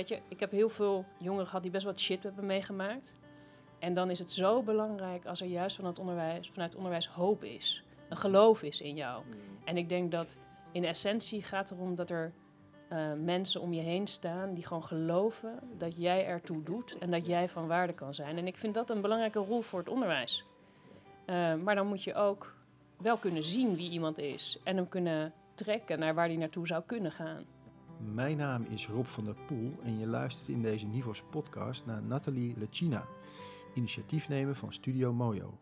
weet je, ik heb heel veel jongeren gehad die best wat shit hebben meegemaakt. En dan is het zo belangrijk als er juist van het onderwijs, vanuit het onderwijs hoop is. Een geloof is in jou. En ik denk dat in essentie gaat erom dat er uh, mensen om je heen staan die gewoon geloven dat jij ertoe doet en dat jij van waarde kan zijn. En ik vind dat een belangrijke rol voor het onderwijs. Uh, maar dan moet je ook wel kunnen zien wie iemand is en hem kunnen trekken naar waar hij naartoe zou kunnen gaan. Mijn naam is Rob van der Poel en je luistert in deze Nivos podcast naar Nathalie Lecina, initiatiefnemer van Studio Mojo.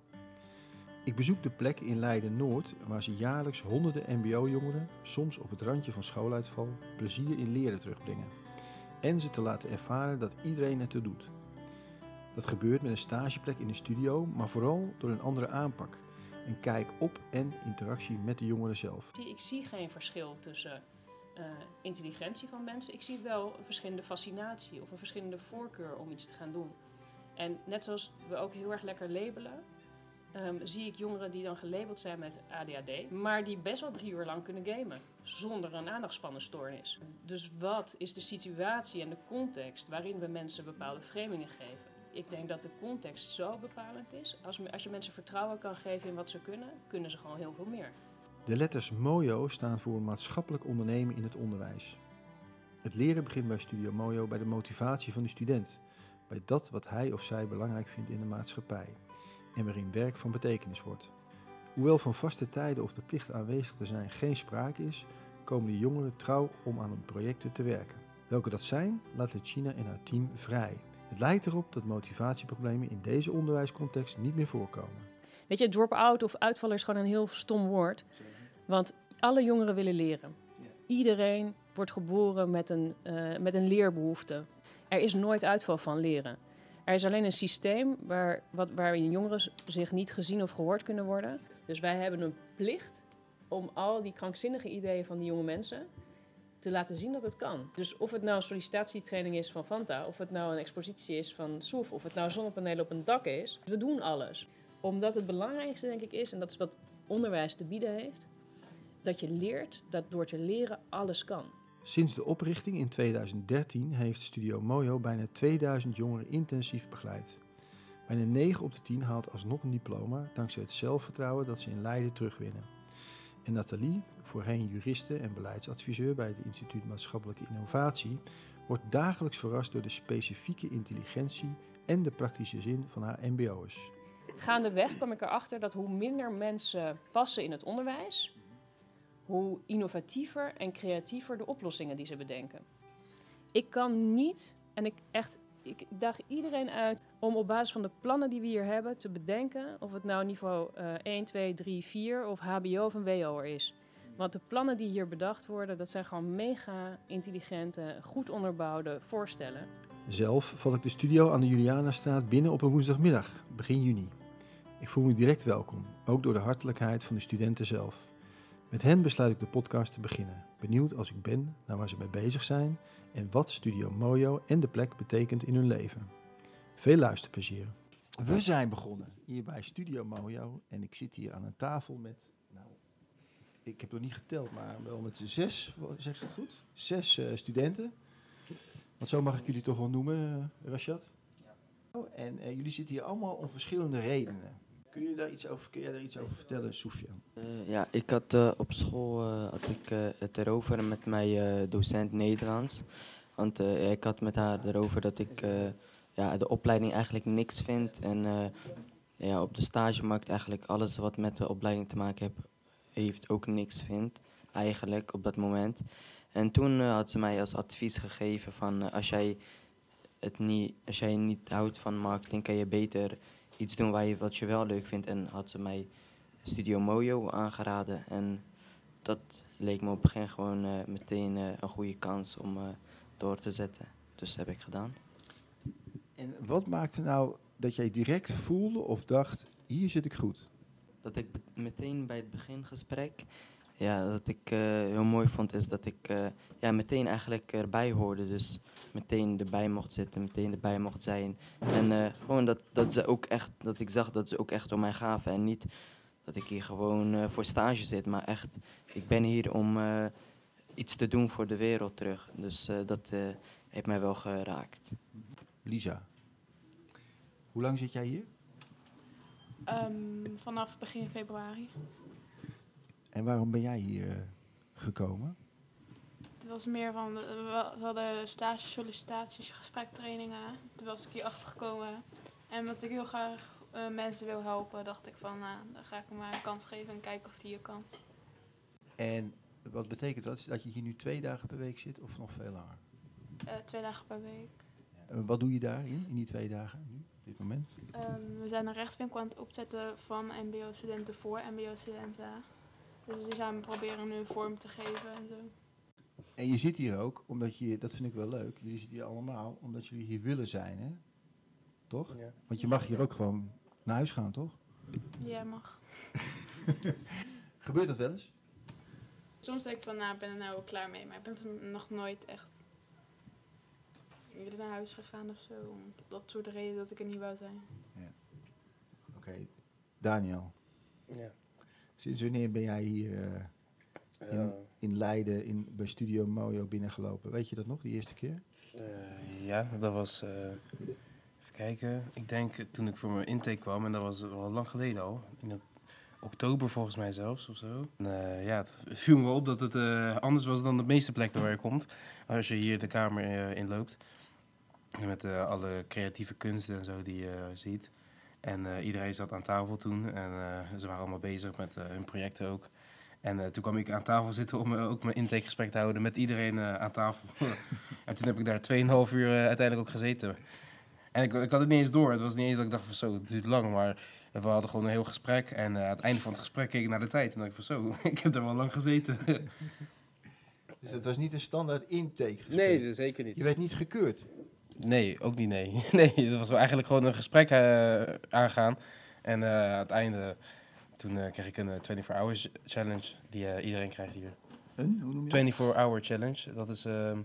Ik bezoek de plek in Leiden-Noord waar ze jaarlijks honderden mbo-jongeren, soms op het randje van schooluitval, plezier in leren terugbrengen. En ze te laten ervaren dat iedereen het er doet. Dat gebeurt met een stageplek in een studio, maar vooral door een andere aanpak. Een kijk op en interactie met de jongeren zelf. Ik zie geen verschil tussen uh, intelligentie van mensen. Ik zie wel een verschillende fascinatie of een verschillende voorkeur om iets te gaan doen. En net zoals we ook heel erg lekker labelen, um, zie ik jongeren die dan gelabeld zijn met ADHD, maar die best wel drie uur lang kunnen gamen zonder een aandachtspannenstoornis. Dus wat is de situatie en de context waarin we mensen bepaalde framingen geven? Ik denk dat de context zo bepalend is. Als, als je mensen vertrouwen kan geven in wat ze kunnen, kunnen ze gewoon heel veel meer. De letters MOJO staan voor maatschappelijk ondernemen in het onderwijs. Het leren begint bij Studio Mojo bij de motivatie van de student, bij dat wat hij of zij belangrijk vindt in de maatschappij en waarin werk van betekenis wordt. Hoewel van vaste tijden of de plicht aanwezig te zijn geen sprake is, komen de jongeren trouw om aan hun projecten te werken. Welke dat zijn, laat China en haar team vrij. Het lijkt erop dat motivatieproblemen in deze onderwijscontext niet meer voorkomen. Weet je, drop-out of uitvaller is gewoon een heel stom woord. Want alle jongeren willen leren. Iedereen wordt geboren met een, uh, met een leerbehoefte. Er is nooit uitval van leren. Er is alleen een systeem waar, wat, waarin jongeren zich niet gezien of gehoord kunnen worden. Dus wij hebben een plicht om al die krankzinnige ideeën van die jonge mensen te laten zien dat het kan. Dus of het nou een sollicitatietraining is van Fanta, of het nou een expositie is van Soef, of het nou zonnepanelen op een dak is, we doen alles. Omdat het belangrijkste denk ik is, en dat is wat onderwijs te bieden heeft, dat je leert dat door te leren alles kan. Sinds de oprichting in 2013 heeft Studio Mojo bijna 2000 jongeren intensief begeleid. Bijna 9 op de 10 haalt alsnog een diploma dankzij het zelfvertrouwen dat ze in Leiden terugwinnen. En Nathalie, voorheen juriste en beleidsadviseur bij het Instituut Maatschappelijke Innovatie, wordt dagelijks verrast door de specifieke intelligentie en de praktische zin van haar MBO'ers. Gaandeweg kwam ik erachter dat hoe minder mensen passen in het onderwijs, hoe innovatiever en creatiever de oplossingen die ze bedenken. Ik kan niet, en ik echt, ik daag iedereen uit om op basis van de plannen die we hier hebben te bedenken of het nou niveau uh, 1, 2, 3, 4 of HBO of een WO er is. Want de plannen die hier bedacht worden, dat zijn gewoon mega intelligente, goed onderbouwde voorstellen. Zelf val ik de studio aan de Julianastraat binnen op een woensdagmiddag, begin juni. Ik voel me direct welkom, ook door de hartelijkheid van de studenten zelf. Met hen besluit ik de podcast te beginnen. Benieuwd als ik ben naar waar ze mee bezig zijn en wat Studio Mojo en de plek betekent in hun leven. Veel luisterplezier. We zijn begonnen hier bij Studio Mojo en ik zit hier aan een tafel met, nou, ik heb nog niet geteld, maar wel met zes, zeg je het goed? Zes uh, studenten. Want zo mag ik jullie toch wel noemen, uh, Rashad? Ja. En uh, jullie zitten hier allemaal om verschillende redenen. Kun je daar iets over, kun daar iets over vertellen, Sofian? Uh, ja, ik had uh, op school uh, had ik, het erover met mijn docent Nederlands. Want ik had met haar erover dat ik ja, de opleiding eigenlijk niks vind. En ja, op de stagemarkt eigenlijk alles wat met de opleiding te maken heeft, ook niks vindt. Eigenlijk op dat moment. En toen had ze mij als advies gegeven van als jij het niet, als jij niet houdt van marketing, kan je beter iets doen waar je, wat je wel leuk vindt. En had ze mij Studio Mojo aangeraden. En dat leek me op het begin gewoon uh, meteen uh, een goede kans om uh, door te zetten. Dus dat heb ik gedaan. En wat maakte nou dat jij direct voelde of dacht, hier zit ik goed? Dat ik meteen bij het begingesprek ja, wat ik heel mooi vond is dat ik ja, meteen eigenlijk erbij hoorde. Dus meteen erbij mocht zitten, meteen erbij mocht zijn. En uh, gewoon dat, dat ze ook echt, dat ik zag dat ze ook echt om mij gaven. En niet dat ik hier gewoon voor stage zit, maar echt, ik ben hier om iets te doen voor de wereld terug. Dus dat heeft mij wel geraakt. Lisa, hoe lang zit jij hier? Ehm, vanaf begin februari. En waarom ben jij hier eh, gekomen? Het was meer van, we, hadden stage, sollicitaties, gesprektrainingen. Toen was ik hier achter gekomen. En omdat ik heel graag eh, mensen wil helpen, dacht ik van, nou, dan ga ik hem maar een kans geven en kijken of die hier kan. En wat betekent dat? Dat je hier nu twee dagen per week zit of nog veel langer? Eh, twee dagen per week. Wat doe je daarin, in die twee dagen nu, op dit moment? Ehm, we zijn een rechtswinkel aan het opzetten van mbo-studenten voor mbo-studenten. Dus we proberen nu vorm te geven en zo. En je zit hier ook, omdat je, dat vind ik wel leuk, jullie zitten hier allemaal omdat jullie hier willen zijn, hè? Toch? Ja. Want je mag hier ook gewoon naar huis gaan, toch? Ja, mag. Gebeurt dat wel eens? Soms denk ik van, nou, ik ben er nou ook klaar mee. Maar ik ben nog nooit echt eerder naar huis gegaan of zo. Om dat soort reden dat ik er niet wou zijn. Oké, Daniel, Ja. sinds wanneer ben jij hier eh, Ja. In, in Leiden in, bij Studio Mojo binnengelopen? Weet je dat nog, die eerste keer? Eh, ja, dat was. eh, even kijken. Ik denk toen ik voor mijn intake kwam, en dat was wel lang geleden al. In ok- oktober volgens mij zelfs of zo. En, eh, ja, het viel me op dat het anders was dan de meeste plekken waar je komt. Als je hier de kamer eh, inloopt. Met eh, alle creatieve kunsten en zo die je ziet. En iedereen zat aan tafel toen. En ze waren allemaal bezig met hun projecten ook. En eh, toen kwam ik aan tafel zitten om eh, ook mijn intakegesprek te houden met iedereen eh, aan tafel. en toen heb ik daar 2,5 uur uiteindelijk ook gezeten. En ik, ik had het niet eens door. Het was niet eens dat ik dacht van zo, het duurt lang. Maar we hadden gewoon een heel gesprek. En aan het einde van het gesprek keek ik naar de tijd. En dacht ik van zo, ik heb er wel lang gezeten. Dus het was niet een standaard intake gesprek? nee, zeker niet. Je werd niet gekeurd? Nee, ook niet nee. Nee, dat was wel eigenlijk gewoon een gesprek aangaan. En aan het einde, toen eh, kreeg ik een eh, 24 hours challenge die eh, iedereen krijgt hier. Een? Hoe noem je dat? 24 hour challenge. Dat is, ehm,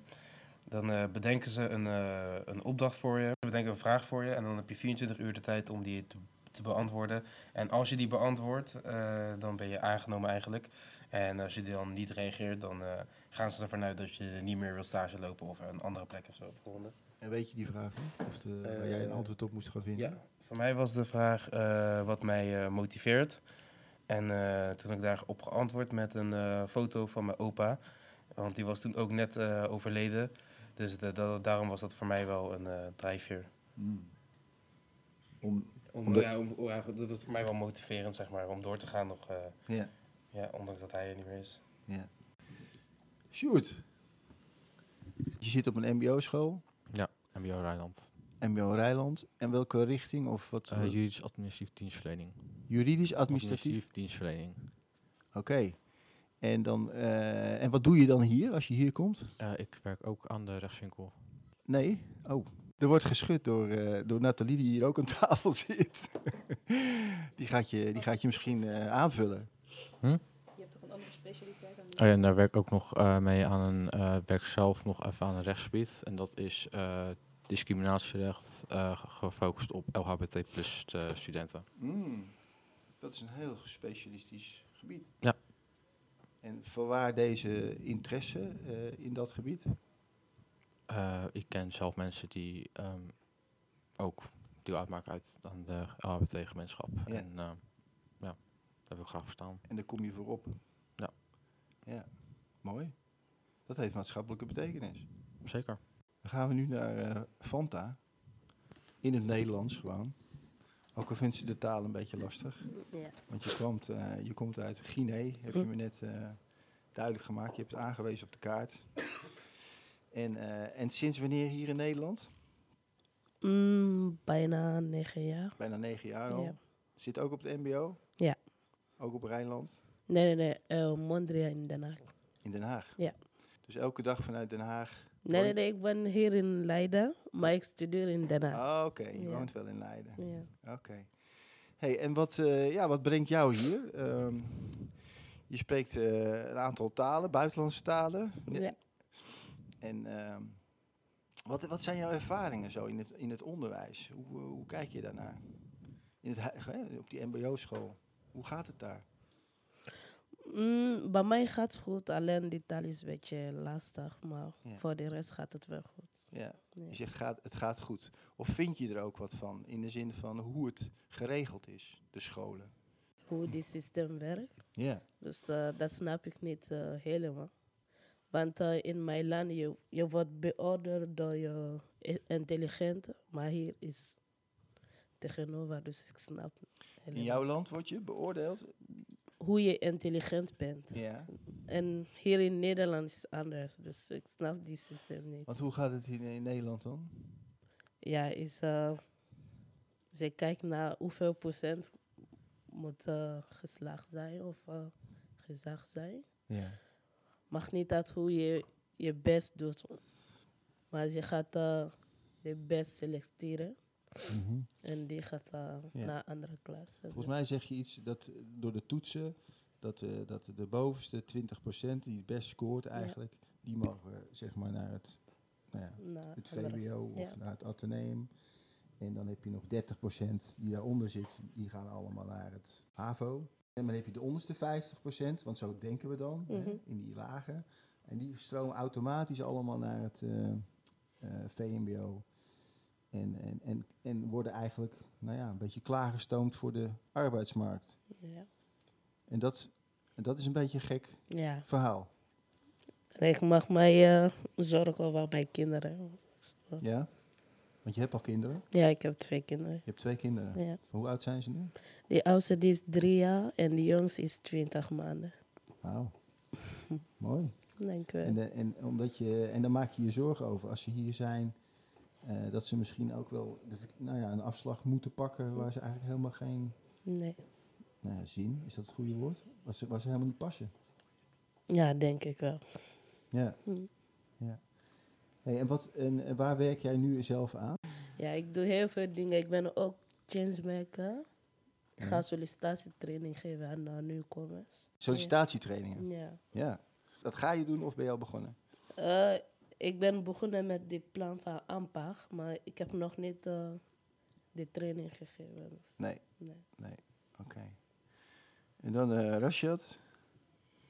dan eh, bedenken ze een, eh, een opdracht voor je, ze bedenken een vraag voor je en dan heb je 24 uur de tijd om die te, te beantwoorden. En als je die beantwoordt, eh, dan ben je aangenomen eigenlijk. En als je dan niet reageert, dan eh, gaan ze ervan uit dat je niet meer wil stage lopen of een andere plek of zo hebt gevonden. En weet je die vraag niet? Of de, waar Eh, jij een antwoord op moest gaan vinden? Ja, voor mij was de vraag eh, wat mij eh, motiveert. En eh, toen heb ik daarop geantwoord met een eh, foto van mijn opa. Want die was toen ook net eh, overleden. Dus de- dat- daarom was dat voor mij wel een eh drijfveer. Hmm. Om, Om, ja, om, ja, dat was voor mij wel motiverend, zeg maar, om door te gaan nog. eh, ja. ja, ondanks dat hij er niet meer is. ja. Sjoerd, je zit op een mbo-school, MBO Rijnland. mbo Rijland. En welke richting of wat? Uh, juridisch administratief dienstverlening. Juridisch, administratief? dienstverlening. Oké. En, dan, eh, en wat doe je dan hier als je hier komt? Eh, ik werk ook aan de rechtswinkel. Nee? Oh, er wordt geschud door, eh, door Nathalie die hier ook aan tafel zit. die, gaat je, die gaat je misschien eh, aanvullen. Je hebt toch een andere specialiteit dan Oh ja, en daar werk ik ook nog eh, mee aan een eh, werk zelf nog even aan een rechtsgebied. En dat is eh, discriminatierecht eh, ge- gefocust op LHBT plus studenten. Hmm, dat is een heel specialistisch gebied. Ja. En voorwaar deze interesse eh, in dat gebied? Eh, ik ken zelf mensen die ehm, ook deel uitmaken uit aan de LHBT-gemeenschap. Ja. En eh, ja, daar wil ik graag verstaan. En daar kom je voor op. Ja. Ja, mooi. Dat heeft maatschappelijke betekenis. Zeker. Dan gaan we nu naar eh, Fanta. In het Nederlands gewoon. Ook al vindt ze de taal een beetje lastig. Ja. Want je komt, eh, je komt uit Guinea, heb je me net eh, duidelijk gemaakt. Je hebt het aangewezen op de kaart. En, eh, en sinds wanneer hier in Nederland? Mm, bijna negen jaar. Bijna negen jaar al. Ja. Zit ook op de mbo? Ja. Ook op Rijnland? Nee, nee, nee. eh Mondria in Den Haag. In Den Haag? Ja. Dus elke dag vanuit Den Haag? Nee, nee, nee. Ik ben hier in Leiden, maar ik studeer in Den Haag. Ah, oké. Je Ja. woont wel in Leiden. Ja. Oké. Hey, en wat, eh, ja, wat brengt jou hier? Ehm, je spreekt eh, een aantal talen, buitenlandse talen. Ja. En ehm, wat, wat zijn jouw ervaringen zo in het, in het onderwijs? Hoe, hoe kijk je daarnaar? In het, op die mbo-school. Hoe gaat het daar? Mm, bij mij gaat het goed, alleen die taal is een beetje lastig, maar Ja. voor de rest gaat het wel goed. Ja. Ja. Je zegt gaat, het gaat goed. Of vind je er ook wat van? In de zin van hoe het geregeld is, de scholen. Hoe dit systeem werkt. Ja. Dus eh, dat snap ik niet eh, helemaal. Want eh, in mijn land, je, je wordt beoordeeld door je intelligent, maar hier is tegenover, dus ik snap In helemaal jouw land word je beoordeeld? Hoe je intelligent bent. Ja. En hier in Nederland is het anders, dus ik snap die systeem niet. Want hoe gaat het in, in Nederland dan? Ja, is, eh, ze kijken naar hoeveel procent moet eh, geslaagd zijn of gezag zijn. Ja. Mag niet dat hoe je je best doet, maar je gaat de best selecteren en die gaat Ja. naar andere klas. Volgens mij zeg je iets dat eh, door de toetsen, dat, eh, dat de bovenste 20% die het best scoort eigenlijk, die mogen zeg maar naar het, nou ja, naar het andere- VWO of naar het Atheneum. En dan heb je nog 30% die daaronder zit, die gaan allemaal naar het HAVO. En dan heb je de onderste 50%, want zo denken we dan, hè, Mhm. in die lagen. En die stromen automatisch allemaal naar het VMBO. En, en, en, en worden eigenlijk nou ja, een beetje klaargestoomd voor de arbeidsmarkt. Ja. En dat, en dat is een beetje een gek ja. verhaal. En ik mag mij eh, zorgen over mijn kinderen. Ja? Want je hebt al kinderen. Ja, ik heb twee kinderen. Je hebt twee kinderen. Ja. Hoe oud zijn ze nu? De oudste die is drie jaar en de jongste is twintig maanden. Wauw. Mooi. Dank u wel. En, de, en, omdat je, en daar maak je je zorgen over als ze hier zijn. Eh, dat ze misschien ook wel de, nou ja, een afslag moeten pakken waar ze eigenlijk helemaal geen Nee. nou ja, zin, is dat het goede woord? Waar ze, waar ze helemaal niet passen. Ja, denk ik wel. Ja. Hm. ja. Hey, en, wat, en, waar werk jij nu zelf aan? Ja, ik doe heel veel dingen. Ik ben ook changemaker. Ik ga sollicitatietraining geven aan de nieuwkomers. Sollicitatietrainingen. Ja. Ja. Dat ga je doen of ben je al begonnen? Eh, ik ben begonnen met dit plan van aanpak, maar ik heb nog niet eh, de training gegeven. Dus, Nee. nee. Oké. En dan eh Rashad.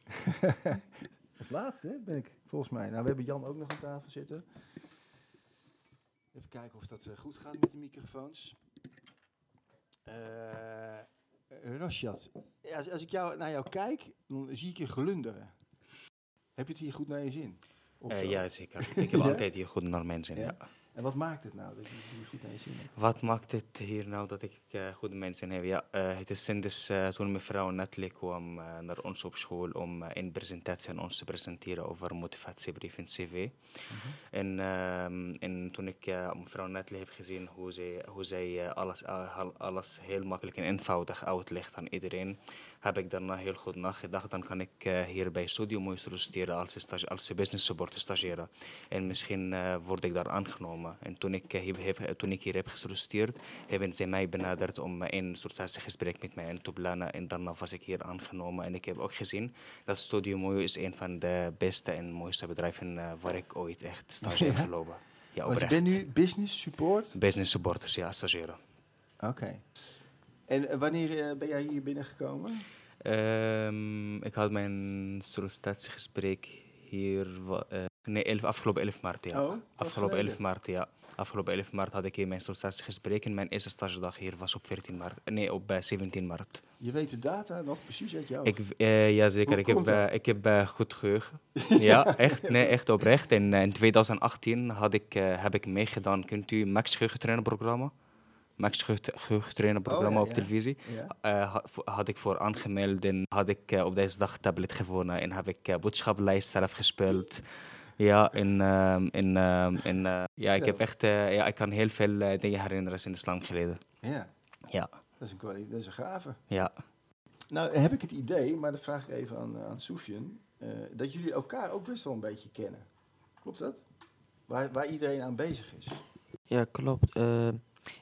Als laatste ben ik, volgens mij. Nou, we hebben Jan ook nog aan tafel zitten. Even kijken of dat eh, goed gaat met de microfoons. Eh Rashad, ja, als, als ik jou, naar jou kijk, dan zie ik je glunderen. Heb je het hier goed naar je zin? Eh, ja, zeker. Ik heb Ja? altijd hier goed naar mensen. Ja? Ja. En wat maakt het nou dat je goed naar je zin hebt? Wat maakt het hier nou dat ik eh, goede mensen heb? Ja, eh, het is sinds toen mevrouw Natalie kwam naar ons op school om in presentatie aan ons te presenteren over motivatiebrief en cv. En, ehm, en toen ik mevrouw Natalie heb gezien hoe zij, hoe zij alles, al- alles heel makkelijk en eenvoudig uitlegt aan iedereen, heb ik daarna heel goed nagedacht. Dan kan ik eh, hier bij Studio Mooi solliciteren als, stage, als business support stagiaire. En misschien eh, word ik daar aangenomen. En toen ik, eh, hier heb, toen ik hier heb gesolliciteerd, hebben zij mij benaderd om een sollicitatiegesprek met mij in te plannen. En daarna was ik hier aangenomen. En ik heb ook gezien dat Studio Mooi is een van de beste en mooiste bedrijven waar ik ooit echt stage heb gelopen. Ja, Want je oprecht. bent nu business support? Business supporters, ja, stagiaire. Oké. En eh, wanneer eh, ben jij hier binnengekomen? Ehm, ik had mijn sollicitatiegesprek hier, eh, nee, 11, afgelopen 11 maart, ja. Oh, afgelopen 11 geleden. maart, ja. Afgelopen 11 maart had ik hier mijn sollicitatiegesprek en mijn eerste stagedag hier was op 14 maart, nee, op eh, 17 maart. Je weet de data nog precies uit jou. Ik, eh ja, zeker. Hoe Ik heb, ik heb goed geheugen. ja, echt. Nee, echt oprecht. En in 2018 had ik, heb ik meegedaan. Kunt u Max Geheugentrainer programma? Max programma Oh, ja, op televisie. Ja. Eh, had ik voor aangemeld en had ik eh, op deze dag tablet gewonnen. En heb ik uh, boodschappenlijst zelf gespeeld. Ja, en, ehm, en, ehm, en eh, ja, ik heb echt, eh, ja, ik kan heel veel eh, dingen herinneren sinds lang geleden. ja, Ja, dat is een, kwali- dat is een gave. ja. Nou, heb ik het idee, maar dat vraag ik even aan, eh, aan Soefjen, eh, dat jullie elkaar ook best wel een beetje kennen. Klopt dat? Waar, waar iedereen aan bezig is. Ja, klopt. Eh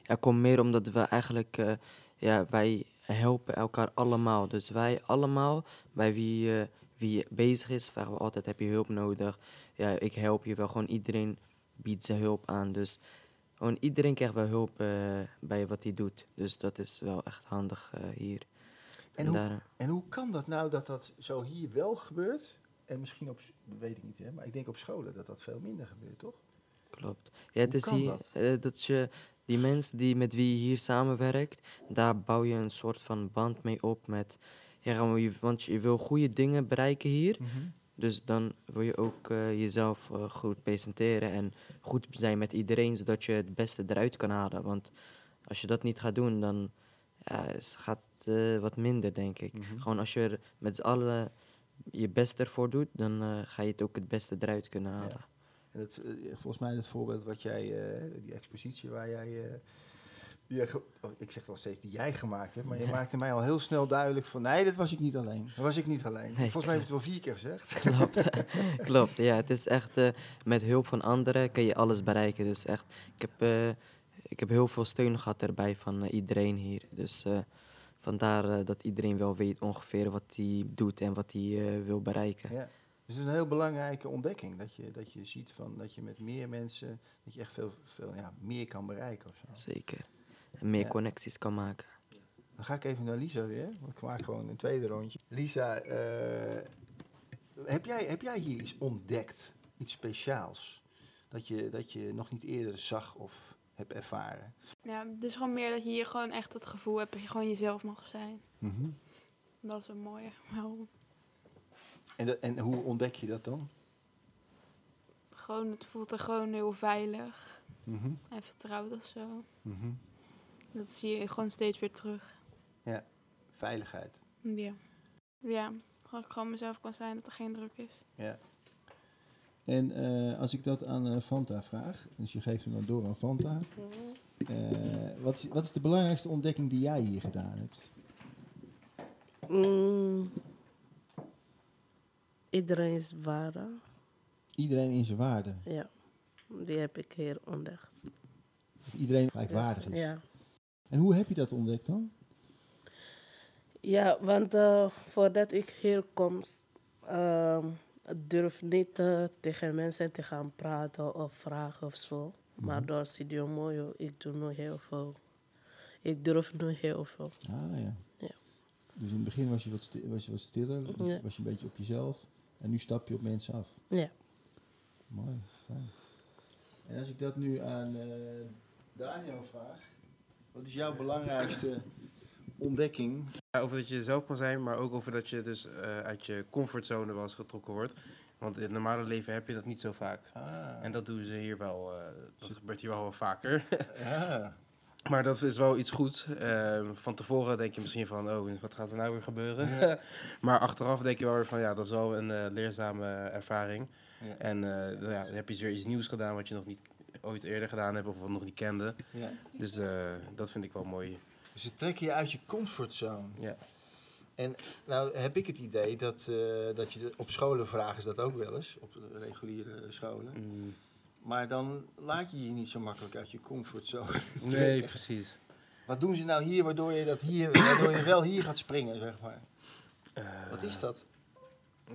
ja, komt meer omdat we eigenlijk, eh, ja, wij helpen elkaar allemaal. Dus wij allemaal, bij wie, eh, wie bezig is, vragen we altijd, heb je hulp nodig? Ja, ik help je wel. Gewoon iedereen biedt zijn hulp aan. Dus gewoon iedereen krijgt wel hulp eh, bij wat hij doet. Dus dat is wel echt handig hier. En hoe, daar, en hoe kan dat nou dat dat zo hier wel gebeurt? En misschien op, weet ik niet, hè, maar ik denk op scholen dat dat veel minder gebeurt, toch? Klopt. Ja, het Hoe is hier dat? dat je die mensen die met wie je hier samenwerkt, daar bouw je een soort van band mee op met, ja, want je wil goede dingen bereiken hier, dus dan wil je ook eh, jezelf eh, goed presenteren en goed zijn met iedereen, zodat je het beste eruit kan halen. Want als je dat niet gaat doen, dan ja, gaat het eh, wat minder, denk ik. Mhm. Gewoon als je er met z'n allen je best ervoor doet, dan ga je het ook het beste eruit kunnen halen. En het, eh, volgens mij het voorbeeld wat jij, eh, die expositie waar jij, eh, oh, ik zeg wel steeds die jij gemaakt hebt, maar je Ja. maakte mij al heel snel duidelijk van, nee, dat was ik niet alleen. Dat was ik niet alleen. Nee. Volgens mij heb je het wel vier keer gezegd. Klopt, klopt. Ja, het is echt met hulp van anderen kan je alles bereiken. Dus echt, ik heb, ik heb heel veel steun gehad erbij van iedereen hier. Dus vandaar dat iedereen wel weet ongeveer wat hij doet en wat hij wil bereiken. Ja. Dus het is een heel belangrijke ontdekking, dat je, dat je ziet van, dat je met meer mensen, dat je echt veel, veel ja, meer kan bereiken of zo. Zeker. En meer Ja. connecties kan maken. Dan ga ik even naar Lisa weer, want ik maak gewoon een tweede rondje. Lisa, eh, heb, jij, heb jij hier iets ontdekt, iets speciaals, dat je, dat je nog niet eerder zag of hebt ervaren? Ja, het is gewoon meer dat je hier gewoon echt het gevoel hebt dat je gewoon jezelf mag zijn. Mhm. Dat is een mooie. Wel, en, dat- en hoe ontdek je dat dan? gewoon, het voelt er gewoon heel veilig Mhm. en vertrouwd of zo. Mhm. Dat zie je gewoon steeds weer terug. Veiligheid. Ja. Ja, dat ik gewoon mezelf kan zijn, dat er geen druk is. Ja. En eh, als ik dat aan eh, Fanta vraag, dus je geeft hem dan door aan Fanta. eh, wat, is, wat is de belangrijkste ontdekking die jij hier gedaan hebt? Mm, iedereen is waarde. Iedereen in zijn waarde. Ja, die heb ik hier ontdekt. Dat iedereen Dus, gelijkwaardig is. ja. En hoe heb je dat ontdekt dan? ja, want eh, voordat ik hier kom, ik durf niet eh, tegen mensen te gaan praten of vragen of zo. Maar Mhm. door Studio Mojo, ik doe nu heel veel. Ik durf nu heel veel. Ah ja. Ja. Dus in het begin was je wat, was je wat stiller, Ja. was je een beetje op jezelf. En nu stap je op mensen af. Ja. Mooi, fijn. En als ik dat nu aan eh, Daniel vraag, wat is jouw belangrijkste ontdekking? Ja, over dat je jezelf kan zijn, maar ook over dat je dus eh, uit je comfortzone wel eens getrokken wordt. Want in het normale leven heb je dat niet zo vaak. Ah, En dat doen ze hier wel, eh, dat gebeurt hier wel wel vaker. ja. maar dat is wel iets goeds. Eh, van tevoren denk je misschien van, oh, wat gaat er nou weer gebeuren? Ja. maar achteraf denk je wel weer van, ja, dat is wel een eh, leerzame ervaring. Ja. En eh, nou ja, dan heb je weer iets nieuws gedaan wat je nog niet ooit eerder gedaan hebt of wat nog niet kende. ja. Dus eh, dat vind ik wel mooi. Dus ze trekken je uit je comfortzone. Ja. En nou heb ik het idee dat, dat je de- op scholen vragen ze dat ook wel eens, op reguliere scholen. Mm, Maar dan laat je je niet zo makkelijk uit je comfortzone. nee, precies. Wat doen ze nou hier waardoor je, dat hier, waardoor je wel hier gaat springen, zeg maar? Eh, Wat is dat?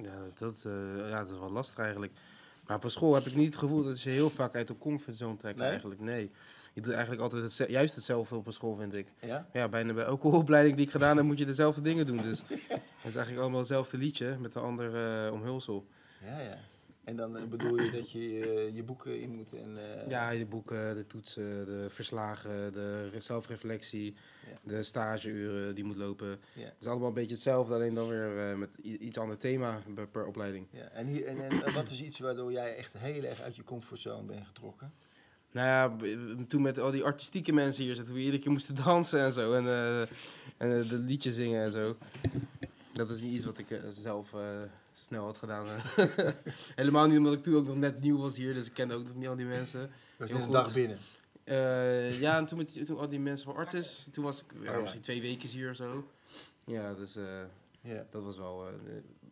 Ja, dat, eh, ja, dat is wel lastig eigenlijk. Maar op school heb ik niet het gevoel dat je heel vaak uit de comfortzone trekt Nee? eigenlijk. Nee. Je doet eigenlijk altijd hetze- juist hetzelfde op een school, vind ik. Ja? Ja, bijna bij elke opleiding die ik gedaan heb, moet je dezelfde dingen doen. Dus het is eigenlijk allemaal hetzelfde liedje met een ander eh, omhulsel. Ja, ja. En dan eh, bedoel je dat je eh, je boeken in moet en... eh, Ja, de boeken, de toetsen, de verslagen, de re- zelfreflectie, Ja. de stageuren die moet lopen. Ja. Het is allemaal een beetje hetzelfde, alleen dan weer met iets ander thema per, per opleiding. ja. En, hier, en, en wat is iets waardoor jij echt heel erg uit je comfortzone bent getrokken? Nou ja, toen met al die artistieke mensen hier zaten, we iedere keer moesten dansen en zo. En, eh, en de liedjes zingen en zo. Dat is niet iets wat ik eh, zelf eh, snel had gedaan. Helemaal niet omdat ik toen ook nog net nieuw was hier, dus ik kende ook nog niet al die mensen. Was Heel net een dag binnen. Eh, ja, en toen met toen al die mensen van Artis, toen was ik ja, Oh ja. misschien twee weken hier of zo. Ja, dus Ja. dat was wel,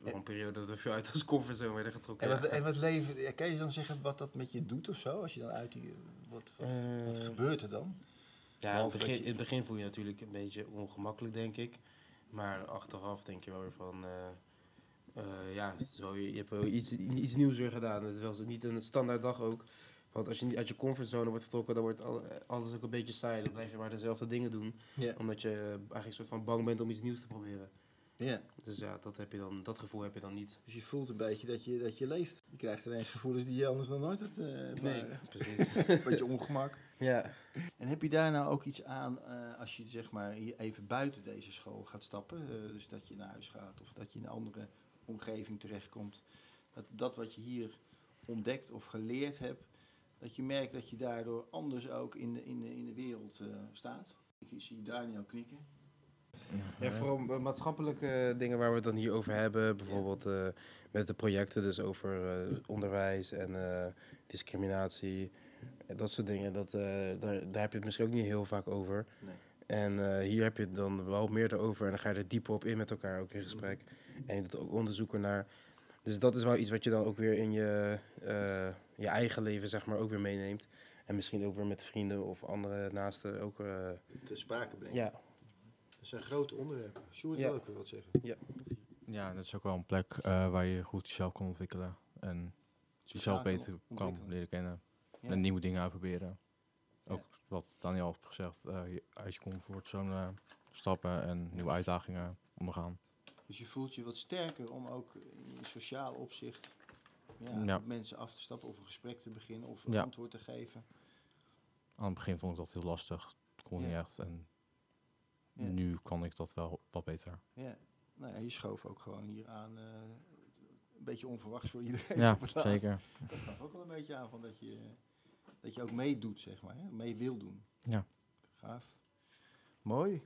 wel een periode dat we veel uit onze comfortzone werden getrokken. En wat, ja. en wat leven, kan je dan zeggen wat dat met je doet of zo? Als je dan uit die, wat, wat, wat gebeurt er dan? Ja, in het, dat begin, je- in het begin voel je natuurlijk een beetje ongemakkelijk, denk ik. Maar achteraf denk je wel weer van, eh, eh, ja, zo, je hebt wel iets, iets nieuws weer gedaan. Het was niet een standaard dag ook. Want als je niet uit je comfortzone wordt getrokken, dan wordt al- alles ook een beetje saai. Dan blijf je maar dezelfde dingen doen. Omdat je eigenlijk soort van bang bent om iets nieuws te proberen. Ja. Dus ja, dat, heb je dan, dat gevoel heb je dan niet. Dus je voelt een beetje dat je, dat je leeft. Je krijgt ineens gevoelens die je anders dan nooit had eh ervaren. precies. Een beetje ongemak. ja. En heb je daar nou ook iets aan eh, als je zeg maar hier even buiten deze school gaat stappen? eh, dus dat je naar huis gaat of dat je in een andere omgeving terechtkomt. Dat, dat wat je hier ontdekt of geleerd hebt, dat je merkt dat je daardoor anders ook in de, in de, in de wereld eh, staat. Ik zie Daniel knikken. Ja, vooral ma- maatschappelijke dingen waar we het dan hier over hebben. Bijvoorbeeld eh, met de projecten, dus over eh, onderwijs en eh, discriminatie. Dat soort dingen, dat, eh, daar, daar heb je het misschien ook niet heel vaak over. Nee. En eh, hier heb je het dan wel meer erover en dan ga je er dieper op in met elkaar ook in gesprek. En je doet ook onderzoeken naar. Dus dat is wel iets wat je dan ook weer in je, eh, je eigen leven zeg maar ook weer meeneemt. En misschien ook weer met vrienden of andere naasten ook. eh, Te sprake brengen. ja, Dat zijn grote onderwerpen. Sjoerd Ja. wil ook wat zeggen. Ja, dat is ook wel een plek eh, waar je goed jezelf kan ontwikkelen. En jezelf beter kan leren kennen. Ja. En nieuwe dingen uitproberen. Ook wat Daniel heeft gezegd, eh, je uit je comfortzone stappen en nieuwe uitdagingen ondergaan. Dus je voelt je wat sterker om ook in sociaal opzicht ja, Ja. op mensen af te stappen of een gesprek te beginnen of een Ja. antwoord te geven. Aan het begin vond ik dat heel lastig. Het kon Ja. niet echt. En Ja. nu kan ik dat wel wat beter. Ja. Nou ja, je schoof ook gewoon hier aan. eh, een beetje onverwachts voor iedereen. Ja, zeker. Dat gaf ook wel een beetje aan van dat je, dat je ook meedoet, zeg maar. Hè? Mee wil doen. Ja. Gaaf. Mooi.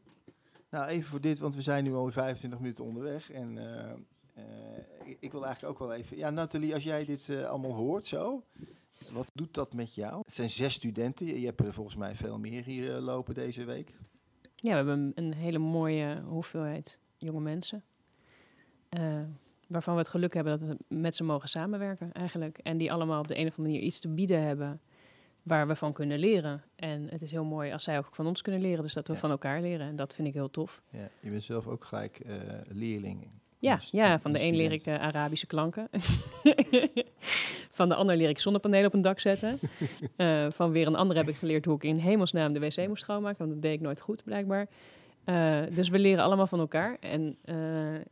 Nou, even voor dit, want we zijn nu al 25 minuten onderweg. En eh, eh, ik, ik wil eigenlijk ook wel even... Ja, Nathalie, als jij dit allemaal hoort zo, wat doet dat met jou? Het zijn zes studenten. Je, je hebt er volgens mij veel meer hier lopen deze week. Ja, we hebben een, hele mooie hoeveelheid jonge mensen. eh, waarvan we het geluk hebben dat we met ze mogen samenwerken eigenlijk. En die allemaal op de een of andere manier iets te bieden hebben waar we van kunnen leren. En het is heel mooi als zij ook van ons kunnen leren. Dus dat we Ja. van elkaar leren. En dat vind ik heel tof. Ja, je bent zelf ook gelijk eh, leerling. Ja, ja van de een leer ik eh, Arabische klanken. van de ander leer ik zonnepanelen op een dak zetten. Eh, van weer een ander heb ik geleerd hoe ik in hemelsnaam de wc moest schoonmaken. Want dat deed ik nooit goed, blijkbaar. Eh, dus we leren allemaal van elkaar. En eh,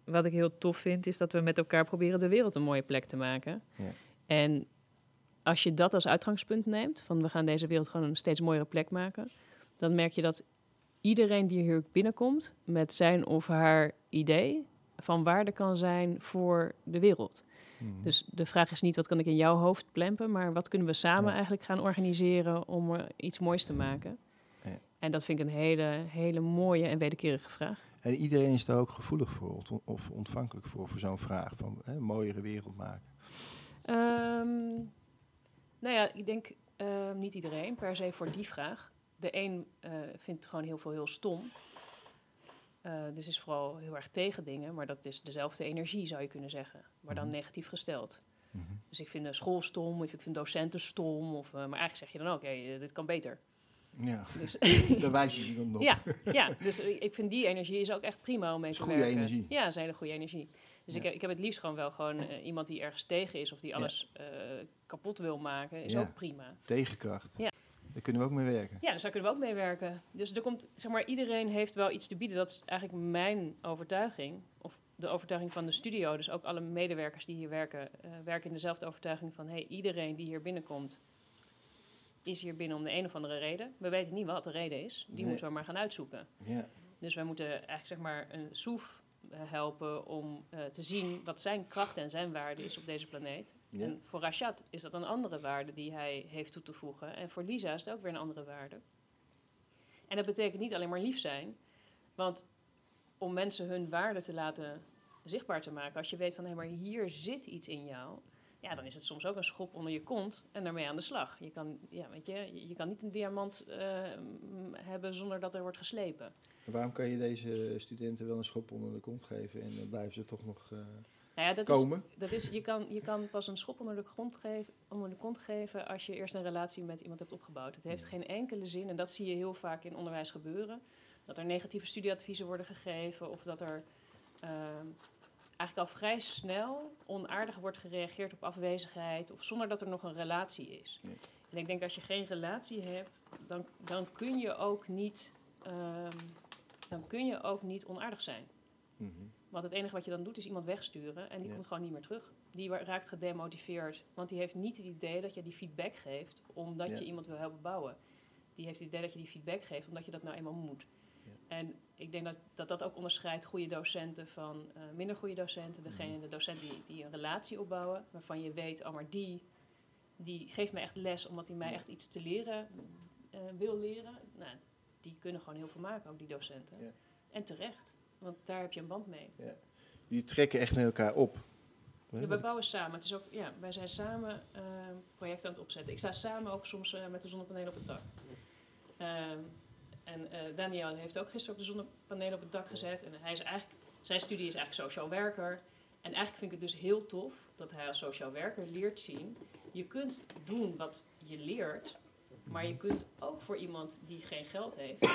wat ik heel tof vind, is dat we met elkaar proberen de wereld een mooie plek te maken. Ja. En als je dat als uitgangspunt neemt, van we gaan deze wereld gewoon een steeds mooiere plek maken, dan merk je dat iedereen die hier binnenkomt met zijn of haar idee van waarde kan zijn voor de wereld. Mhm. Dus de vraag is niet wat kan ik in jouw hoofd plempen, maar wat kunnen we samen Ja. eigenlijk gaan organiseren om er iets moois te maken. Ja. En dat vind ik een hele, hele mooie en wederkerige vraag. En iedereen is daar ook gevoelig voor of ontvankelijk voor, voor zo'n vraag van hè, een mooiere wereld maken. Ehm, nou ja, ik denk eh, niet iedereen per se voor die vraag. De een eh, vindt gewoon heel veel heel stom. Eh, dus is vooral heel erg tegen dingen, maar dat is dezelfde energie zou je kunnen zeggen, maar dan Mhm. negatief gesteld. Mhm. Dus ik vind de school stom, of ik vind docenten stom, of, eh, maar eigenlijk zeg je dan ook, hé, dit kan beter. Ja, Dus, daar wijs je ze dan op. ja, ja, dus ik vind die energie is ook echt prima om mee te goede werken. energie. Ja, dat is een hele goede energie. Dus Ja. ik, heb, ik heb het liefst gewoon wel gewoon eh, iemand die ergens tegen is of die alles eh, kapot wil maken, is ook prima. Tegenkracht. Ja. Daar kunnen we ook mee werken. Ja, dus daar kunnen we ook mee werken. Dus er komt, zeg maar, iedereen heeft wel iets te bieden. Dat is eigenlijk mijn overtuiging. Of de overtuiging van de studio. Dus ook alle medewerkers die hier werken, eh, werken in dezelfde overtuiging van... hey, iedereen die hier binnenkomt, is hier binnen om de een of andere reden. We weten niet wat de reden is. Die Nee. moeten we maar gaan uitzoeken. Ja. Dus wij moeten eigenlijk zeg maar een soef helpen om eh, te zien wat zijn kracht en zijn waarde is op deze planeet. Ja. En voor Rashad is dat een andere waarde die hij heeft toe te voegen. En voor Lisa is het ook weer een andere waarde. En dat betekent niet alleen maar lief zijn. Want om mensen hun waarde te laten zichtbaar te maken, als je weet van hé, maar hier zit iets in jou, ja, dan is het soms ook een schop onder je kont en daarmee aan de slag. Je kan, ja, weet je, je- kan niet een diamant eh, hebben zonder dat er wordt geslepen. En waarom kan je deze studenten wel een schop onder de kont geven en dan blijven ze toch nog eh, Nou ja, dat is, komen? Dat is, je, kan, je kan pas een schop onder de, grond geven, onder de kont geven als je eerst een relatie met iemand hebt opgebouwd. Het heeft geen enkele zin, en dat zie je heel vaak in onderwijs gebeuren, dat er negatieve studieadviezen worden gegeven of dat er ehm, eigenlijk al vrij snel onaardig wordt gereageerd op afwezigheid of zonder dat er nog een relatie is. Nee. En ik denk als je geen relatie hebt, dan, dan kun je ook niet, ehm, dan kun je ook niet onaardig zijn. Mhm. Want het enige wat je dan doet is iemand wegsturen en die Ja. komt gewoon niet meer terug. Die raakt gedemotiveerd, want die heeft niet het idee dat je die feedback geeft omdat Ja. je iemand wil helpen bouwen. Die heeft het idee dat je die feedback geeft omdat je dat nou eenmaal moet. Ja. En ik denk dat, dat dat ook onderscheidt goede docenten van eh, minder goede docenten. Degene, de docenten die, die een relatie opbouwen, waarvan je weet, oh maar die, die geeft me echt les omdat hij mij echt iets te leren eh, wil leren. Nou, die kunnen gewoon heel veel maken, ook die docenten. Ja. En terecht, want daar heb je een band mee. Jullie trekken echt naar elkaar op. Ja, wij bouwen samen. Het is ook, ja, wij zijn samen eh, projecten aan het opzetten. Ik sta samen ook soms met de zonnepanelen op het dak. En eh Daniel heeft ook gisteren ook de zonnepanelen op het dak gezet. En hij is eigenlijk, zijn studie is eigenlijk sociaal werker. En eigenlijk vind ik het dus heel tof dat hij als sociaal werker leert zien. Je kunt doen wat je leert, maar je kunt ook voor iemand die geen geld heeft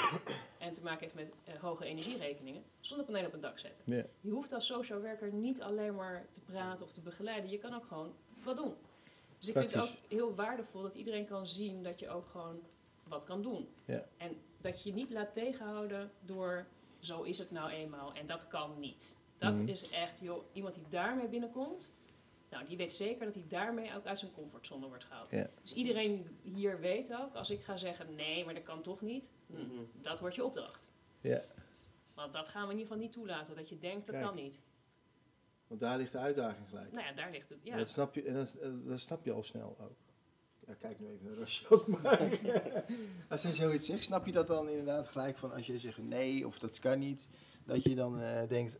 en te maken heeft met eh, hoge energierekeningen, zonnepanelen op het dak zetten. Je hoeft als social werker niet alleen maar te praten of te begeleiden. Je kan ook gewoon wat doen. Dus ik vind het ook heel waardevol dat iedereen kan zien dat je ook gewoon wat kan doen. Ja. En dat je je niet laat tegenhouden door zo is het nou eenmaal en dat kan niet. Dat Mhm. is echt, joh, iemand die daarmee binnenkomt, nou die weet zeker dat hij daarmee ook uit zijn comfortzone wordt gehaald. Ja. Dus iedereen hier weet ook, als ik ga zeggen nee, maar dat kan toch niet, hm, Mhm. dat wordt je opdracht. Ja. Want dat gaan we in ieder geval niet toelaten, dat je denkt dat Kijk. kan niet. Want daar ligt de uitdaging gelijk. Nou ja, daar ligt het. En Ja. dat snap je, en dat, dat snap je al snel ook. Ja, kijk nu even naar Rashad. Maar als hij zoiets zegt, snap je dat dan inderdaad gelijk van als je zegt nee of dat kan niet, dat je dan eh, denkt,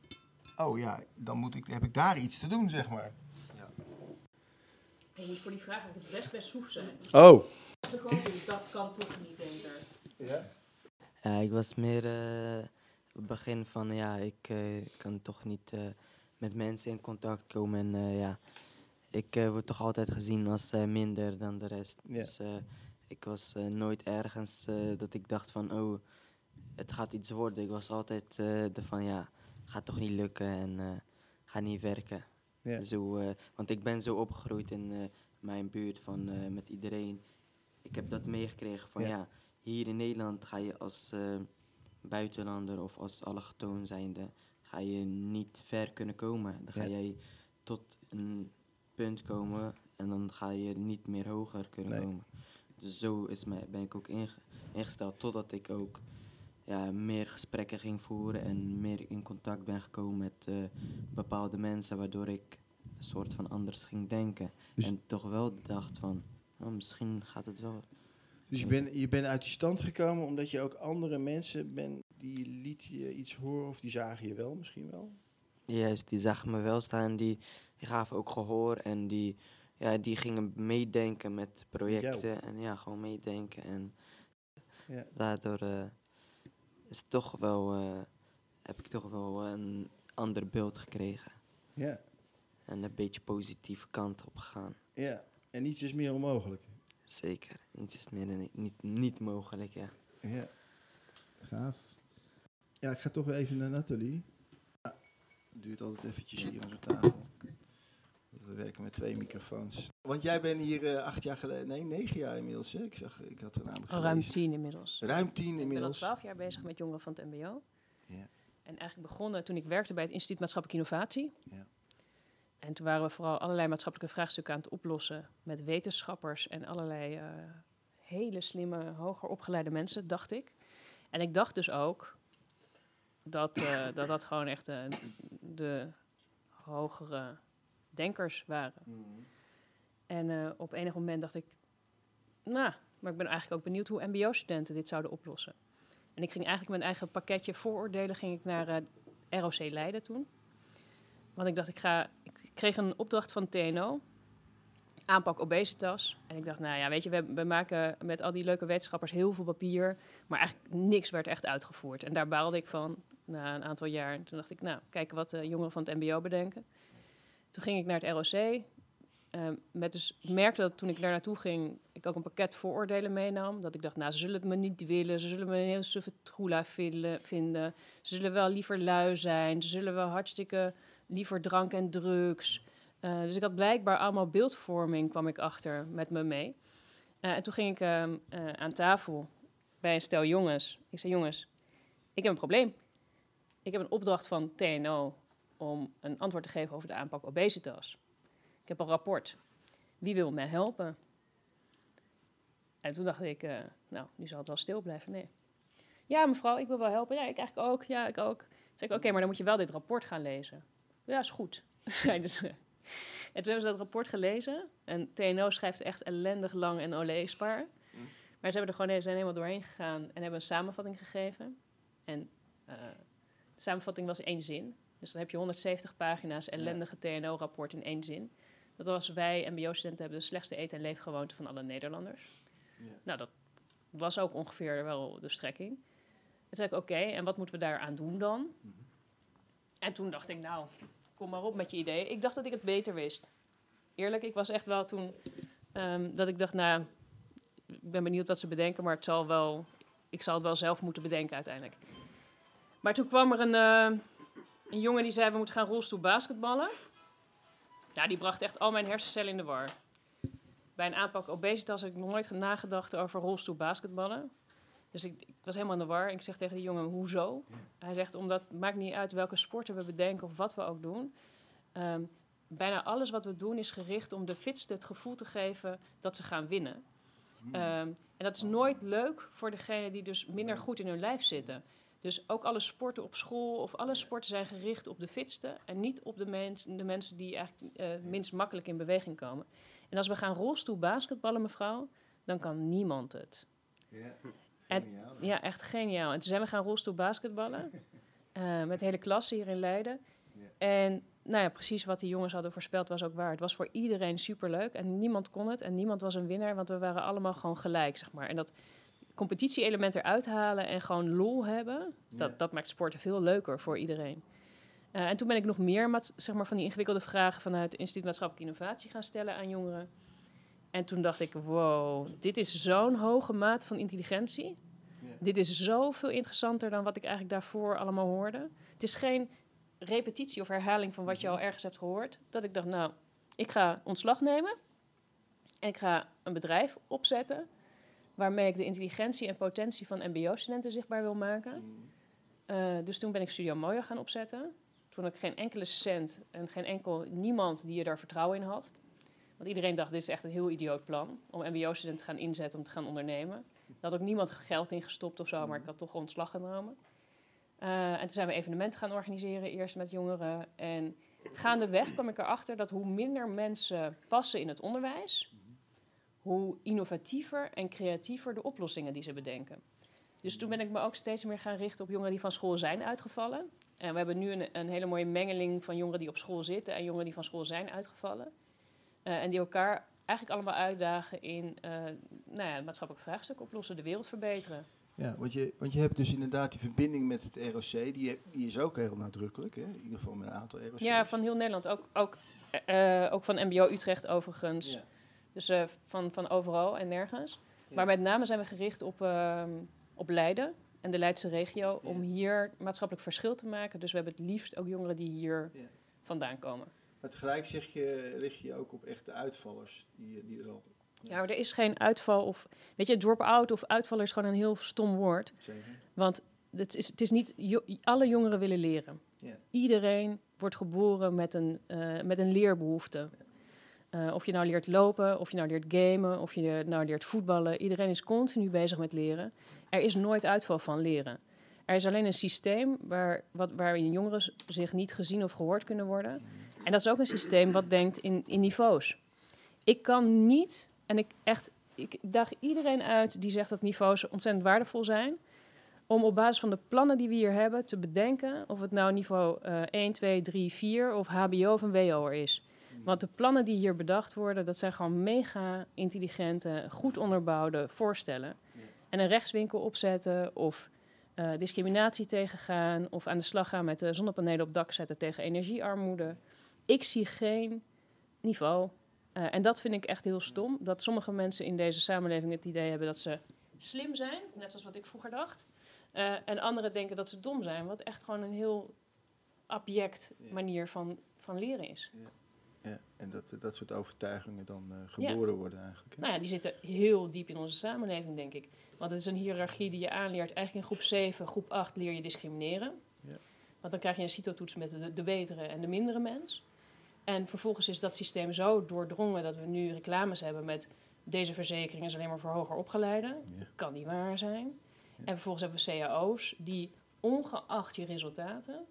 oh ja, dan moet ik, heb ik daar iets te doen, zeg maar. En voor die vraag moet het best best soef zijn. Oh. Dat kan toch niet, denk ik. Ja? Ja, ik was meer eh, op het begin van ja, ik eh, kan toch niet eh, met mensen in contact komen. En eh, ja, ik eh, word toch altijd gezien als eh, minder dan de rest. Dus eh, ik was nooit ergens dat ik dacht van oh, het gaat iets worden. Ik was altijd eh van ja, gaat toch niet lukken en gaat niet werken. Ja. Zo, want ik ben zo opgegroeid in mijn buurt van met iedereen. Ik heb dat meegekregen van Ja. ja. hier in Nederland ga je als buitenlander of als allochtoon zijnde, ga je niet ver kunnen komen. Dan ga jij tot een punt komen en dan ga je niet meer hoger kunnen Nee. komen. Dus zo is mij, ben ik ook inge- ingesteld totdat ik ook ja, meer gesprekken ging voeren en meer in contact ben gekomen met eh, bepaalde mensen, waardoor ik een soort van anders ging denken. Dus- en toch wel dacht van, oh, misschien gaat het wel. Dus je bent je bent uit die stand gekomen omdat je ook andere mensen bent die liet je iets horen of die zagen je wel misschien wel? Juist, die zagen me wel staan, die, die gaven ook gehoor en die, ja, die gingen meedenken met projecten en ja, gewoon meedenken. En Ja. daardoor eh, is toch wel, eh, heb ik toch wel een ander beeld gekregen. Ja. En een beetje positieve kant op gegaan. Ja. En niets is meer onmogelijk. Zeker, iets is meer dan niet, niet mogelijk, ja. Ja. Gaaf. Ja, ik ga toch weer even naar Nathalie. Ja, duurt altijd eventjes hier aan zo'n tafel. We werken met twee microfoons. Want jij bent hier eh, acht jaar geleden, nee, negen jaar inmiddels. Hè? Ik, zag, ik had er namelijk Al ruim gelezen. tien inmiddels. Ruim tien Ik ben al inmiddels. twaalf jaar bezig met jongeren van het MBO. Ja. En eigenlijk begonnen toen ik werkte bij het Instituut Maatschappelijke Innovatie. Ja. En toen waren we vooral allerlei maatschappelijke vraagstukken aan het oplossen met wetenschappers en allerlei eh, hele slimme, hoger opgeleide mensen, dacht ik. En ik dacht dus ook dat eh, dat, dat gewoon echt de hogere denkers waren. En eh, op enig moment dacht ik, nou, maar ik ben eigenlijk ook benieuwd hoe MBO-studenten dit zouden oplossen. En ik ging eigenlijk mijn eigen pakketje vooroordelen ging ik naar eh, ROC Leiden toen. Want ik dacht, ik ga, ik kreeg een opdracht van TNO, aanpak obesitas. En ik dacht, nou ja, weet je, we, we maken met al die leuke wetenschappers heel veel papier, maar eigenlijk niks werd echt uitgevoerd. En daar baalde ik van na een aantal jaar. En toen dacht ik, nou, kijken wat de jongeren van het MBO bedenken. Toen ging ik naar het ROC. Ehm, met dus, ik merkte dat toen ik daar naartoe ging, ik ook een pakket vooroordelen meenam. Dat ik dacht, nou, ze zullen het me niet willen. Ze zullen me een heel suffe troela vinden. Ze zullen wel liever lui zijn. Ze zullen wel hartstikke liever drank en drugs. Eh, dus ik had blijkbaar allemaal beeldvorming, kwam ik achter, met me mee. Eh, en toen ging ik ehm, eh, aan tafel bij een stel jongens. Ik zei, jongens, ik heb een probleem. Ik heb een opdracht van TNO om een antwoord te geven over de aanpak obesitas. Ik heb een rapport. Wie wil mij helpen? En toen dacht ik, eh, nou, nu zal het wel stil blijven. Nee. Ja, mevrouw, ik wil wel helpen. Ja, ik eigenlijk ook. Ja, ik ook. Toen zei ik, oké, maar dan moet je wel dit rapport gaan lezen. Ja, is goed. Zeiden ze. En toen hebben ze dat rapport gelezen. En TNO schrijft echt ellendig lang en oleesbaar. Maar ze hebben er gewoon, zijn helemaal doorheen gegaan en hebben een samenvatting gegeven. En eh, de samenvatting was één zin. Dus dan heb je 170 pagina's ellendige TNO-rapport in één zin. Dat was wij, MBO-studenten, hebben de slechtste eten- en leefgewoonten van alle Nederlanders. Nou, dat was ook ongeveer wel de strekking. Toen zei ik, oké, en wat moeten we daaraan doen dan? En toen dacht ik, nou, kom maar op met je idee. Ik dacht dat ik het beter wist. Eerlijk, ik was echt wel toen ehm, dat ik dacht, nou, ik ben benieuwd wat ze bedenken, maar het zal wel, ik zal het wel zelf moeten bedenken uiteindelijk. Maar toen kwam er een, eh, een jongen die zei, we moeten gaan rolstoel basketballen. Ja, die bracht echt al mijn hersencellen in de war. Bij een aanpak obesitas heb ik nog nooit nagedacht over rolstoel basketballen. Dus ik, ik was helemaal in de war. Ik zeg tegen die jongen, hoezo? Hij zegt, omdat het maakt niet uit welke sporten we bedenken of wat we ook doen. Ehm, bijna alles wat we doen is gericht om de fitste het gevoel te geven dat ze gaan winnen. Ehm, en dat is nooit leuk voor degene die dus minder goed in hun lijf zitten. Dus ook alle sporten op school of alle sporten zijn gericht op de fitste en niet op de, mens, de mensen die eigenlijk eh, minst makkelijk in beweging komen. En als we gaan rolstoel basketballen, mevrouw, dan kan niemand het. Ja, En-. Ja, echt geniaal. En toen zijn we gaan rolstoel basketballen. eh, met de hele klas hier in Leiden. Ja. En nou ja, precies wat die jongens hadden voorspeld was ook waar. Het was voor iedereen superleuk. En niemand kon het. En niemand was een winnaar. Want we waren allemaal gewoon gelijk, zeg maar. En dat competitie-element eruit halen en gewoon lol hebben... Dat, Ja. dat maakt sporten veel leuker voor iedereen. Eh, en toen ben ik nog meer zeg maar, van die ingewikkelde vragen... vanuit het Instituut Maatschappelijke Innovatie gaan stellen aan jongeren. En toen dacht ik, wow, dit is zo'n hoge mate van intelligentie... Ja. Dit is zoveel interessanter dan wat ik eigenlijk daarvoor allemaal hoorde. Het is geen repetitie of herhaling van wat je al ergens hebt gehoord. Dat ik dacht, nou, ik ga ontslag nemen. En ik ga een bedrijf opzetten. Waarmee ik de intelligentie en potentie van MBO-studenten zichtbaar wil maken. Eh, dus toen ben ik Studio Mojo gaan opzetten. Toen had ik geen enkele cent en geen enkel niemand die er daar vertrouwen in had. Want iedereen dacht, dit is echt een heel idioot plan om MBO-studenten te gaan inzetten om te gaan ondernemen. Daar had ook niemand geld in gestopt of zo, maar ik had toch ontslag genomen. Eh, en toen zijn we evenementen gaan organiseren, eerst met jongeren. En gaandeweg kwam ik erachter dat hoe minder mensen passen in het onderwijs, hoe innovatiever en creatiever de oplossingen die ze bedenken. Dus toen ben ik me ook steeds meer gaan richten op jongeren die van school zijn uitgevallen. En we hebben nu een, een hele mooie mengeling van jongeren die op school zitten en jongeren die van school zijn uitgevallen. Eh, en die elkaar eigenlijk allemaal uitdagen in eh, nou ja, het maatschappelijk vraagstuk oplossen, de wereld verbeteren. Ja, want je, want je hebt dus inderdaad die verbinding met het ROC, die is ook heel nadrukkelijk, hè? in ieder geval met een aantal ROC's. Ja, van heel Nederland. Ook, ook, eh, ook van MBO Utrecht overigens. Ja. Dus eh, van, van overal en nergens. Ja. Maar met name zijn we gericht op, ehm, op Leiden en de Leidse regio. Om hier maatschappelijk verschil te maken. Dus we hebben het liefst ook jongeren die hier Ja. vandaan komen. Maar tegelijk zeg je, richt je ook op echte uitvallers die, die er al... Ja, maar er is geen uitval of... Weet je, drop-out of uitvaller is gewoon een heel stom woord. Zeker. Want het is, het is niet... jo- alle jongeren willen leren. Iedereen wordt geboren met een, eh, met een leerbehoefte. Eh, of je nou leert lopen, of je nou leert gamen, of je nou leert voetballen. Iedereen is continu bezig met leren. Er is nooit uitval van leren. Er is alleen een systeem waar, wat, waarin jongeren zich niet gezien of gehoord kunnen worden. En dat is ook een systeem wat denkt in, in niveaus. Ik kan niet, en ik echt, ik daag iedereen uit die zegt dat niveaus ontzettend waardevol zijn, om op basis van de plannen die we hier hebben te bedenken of het nou niveau eh 1, 2, 3, 4 of HBO of een WO'er is. Want de plannen die hier bedacht worden, dat zijn gewoon mega intelligente, goed onderbouwde voorstellen. En een rechtswinkel opzetten of eh, discriminatie tegengaan of aan de slag gaan met de zonnepanelen op dak zetten tegen energiearmoede. Ik zie geen niveau. Eh, en dat vind ik echt heel stom. Dat sommige mensen in deze samenleving het idee hebben dat ze slim zijn, net zoals wat ik vroeger dacht. Eh, en anderen denken dat ze dom zijn, wat echt gewoon een heel abject manier van, van leren is. Ja, en dat, dat soort overtuigingen dan eh, geboren worden eigenlijk. Hè? Nou ja, die zitten heel diep in onze samenleving, denk ik. Want het is een hiërarchie die je aanleert. Eigenlijk in groep 7, groep 8 leer je discrimineren. Ja. Want dan krijg je een CITO-toets met de, de betere en de mindere mens. En vervolgens is dat systeem zo doordrongen dat we nu reclames hebben met deze verzekering is alleen maar voor hoger opgeleiden. Ja. Kan niet waar zijn. Ja. En vervolgens hebben we cao's die ongeacht je resultaten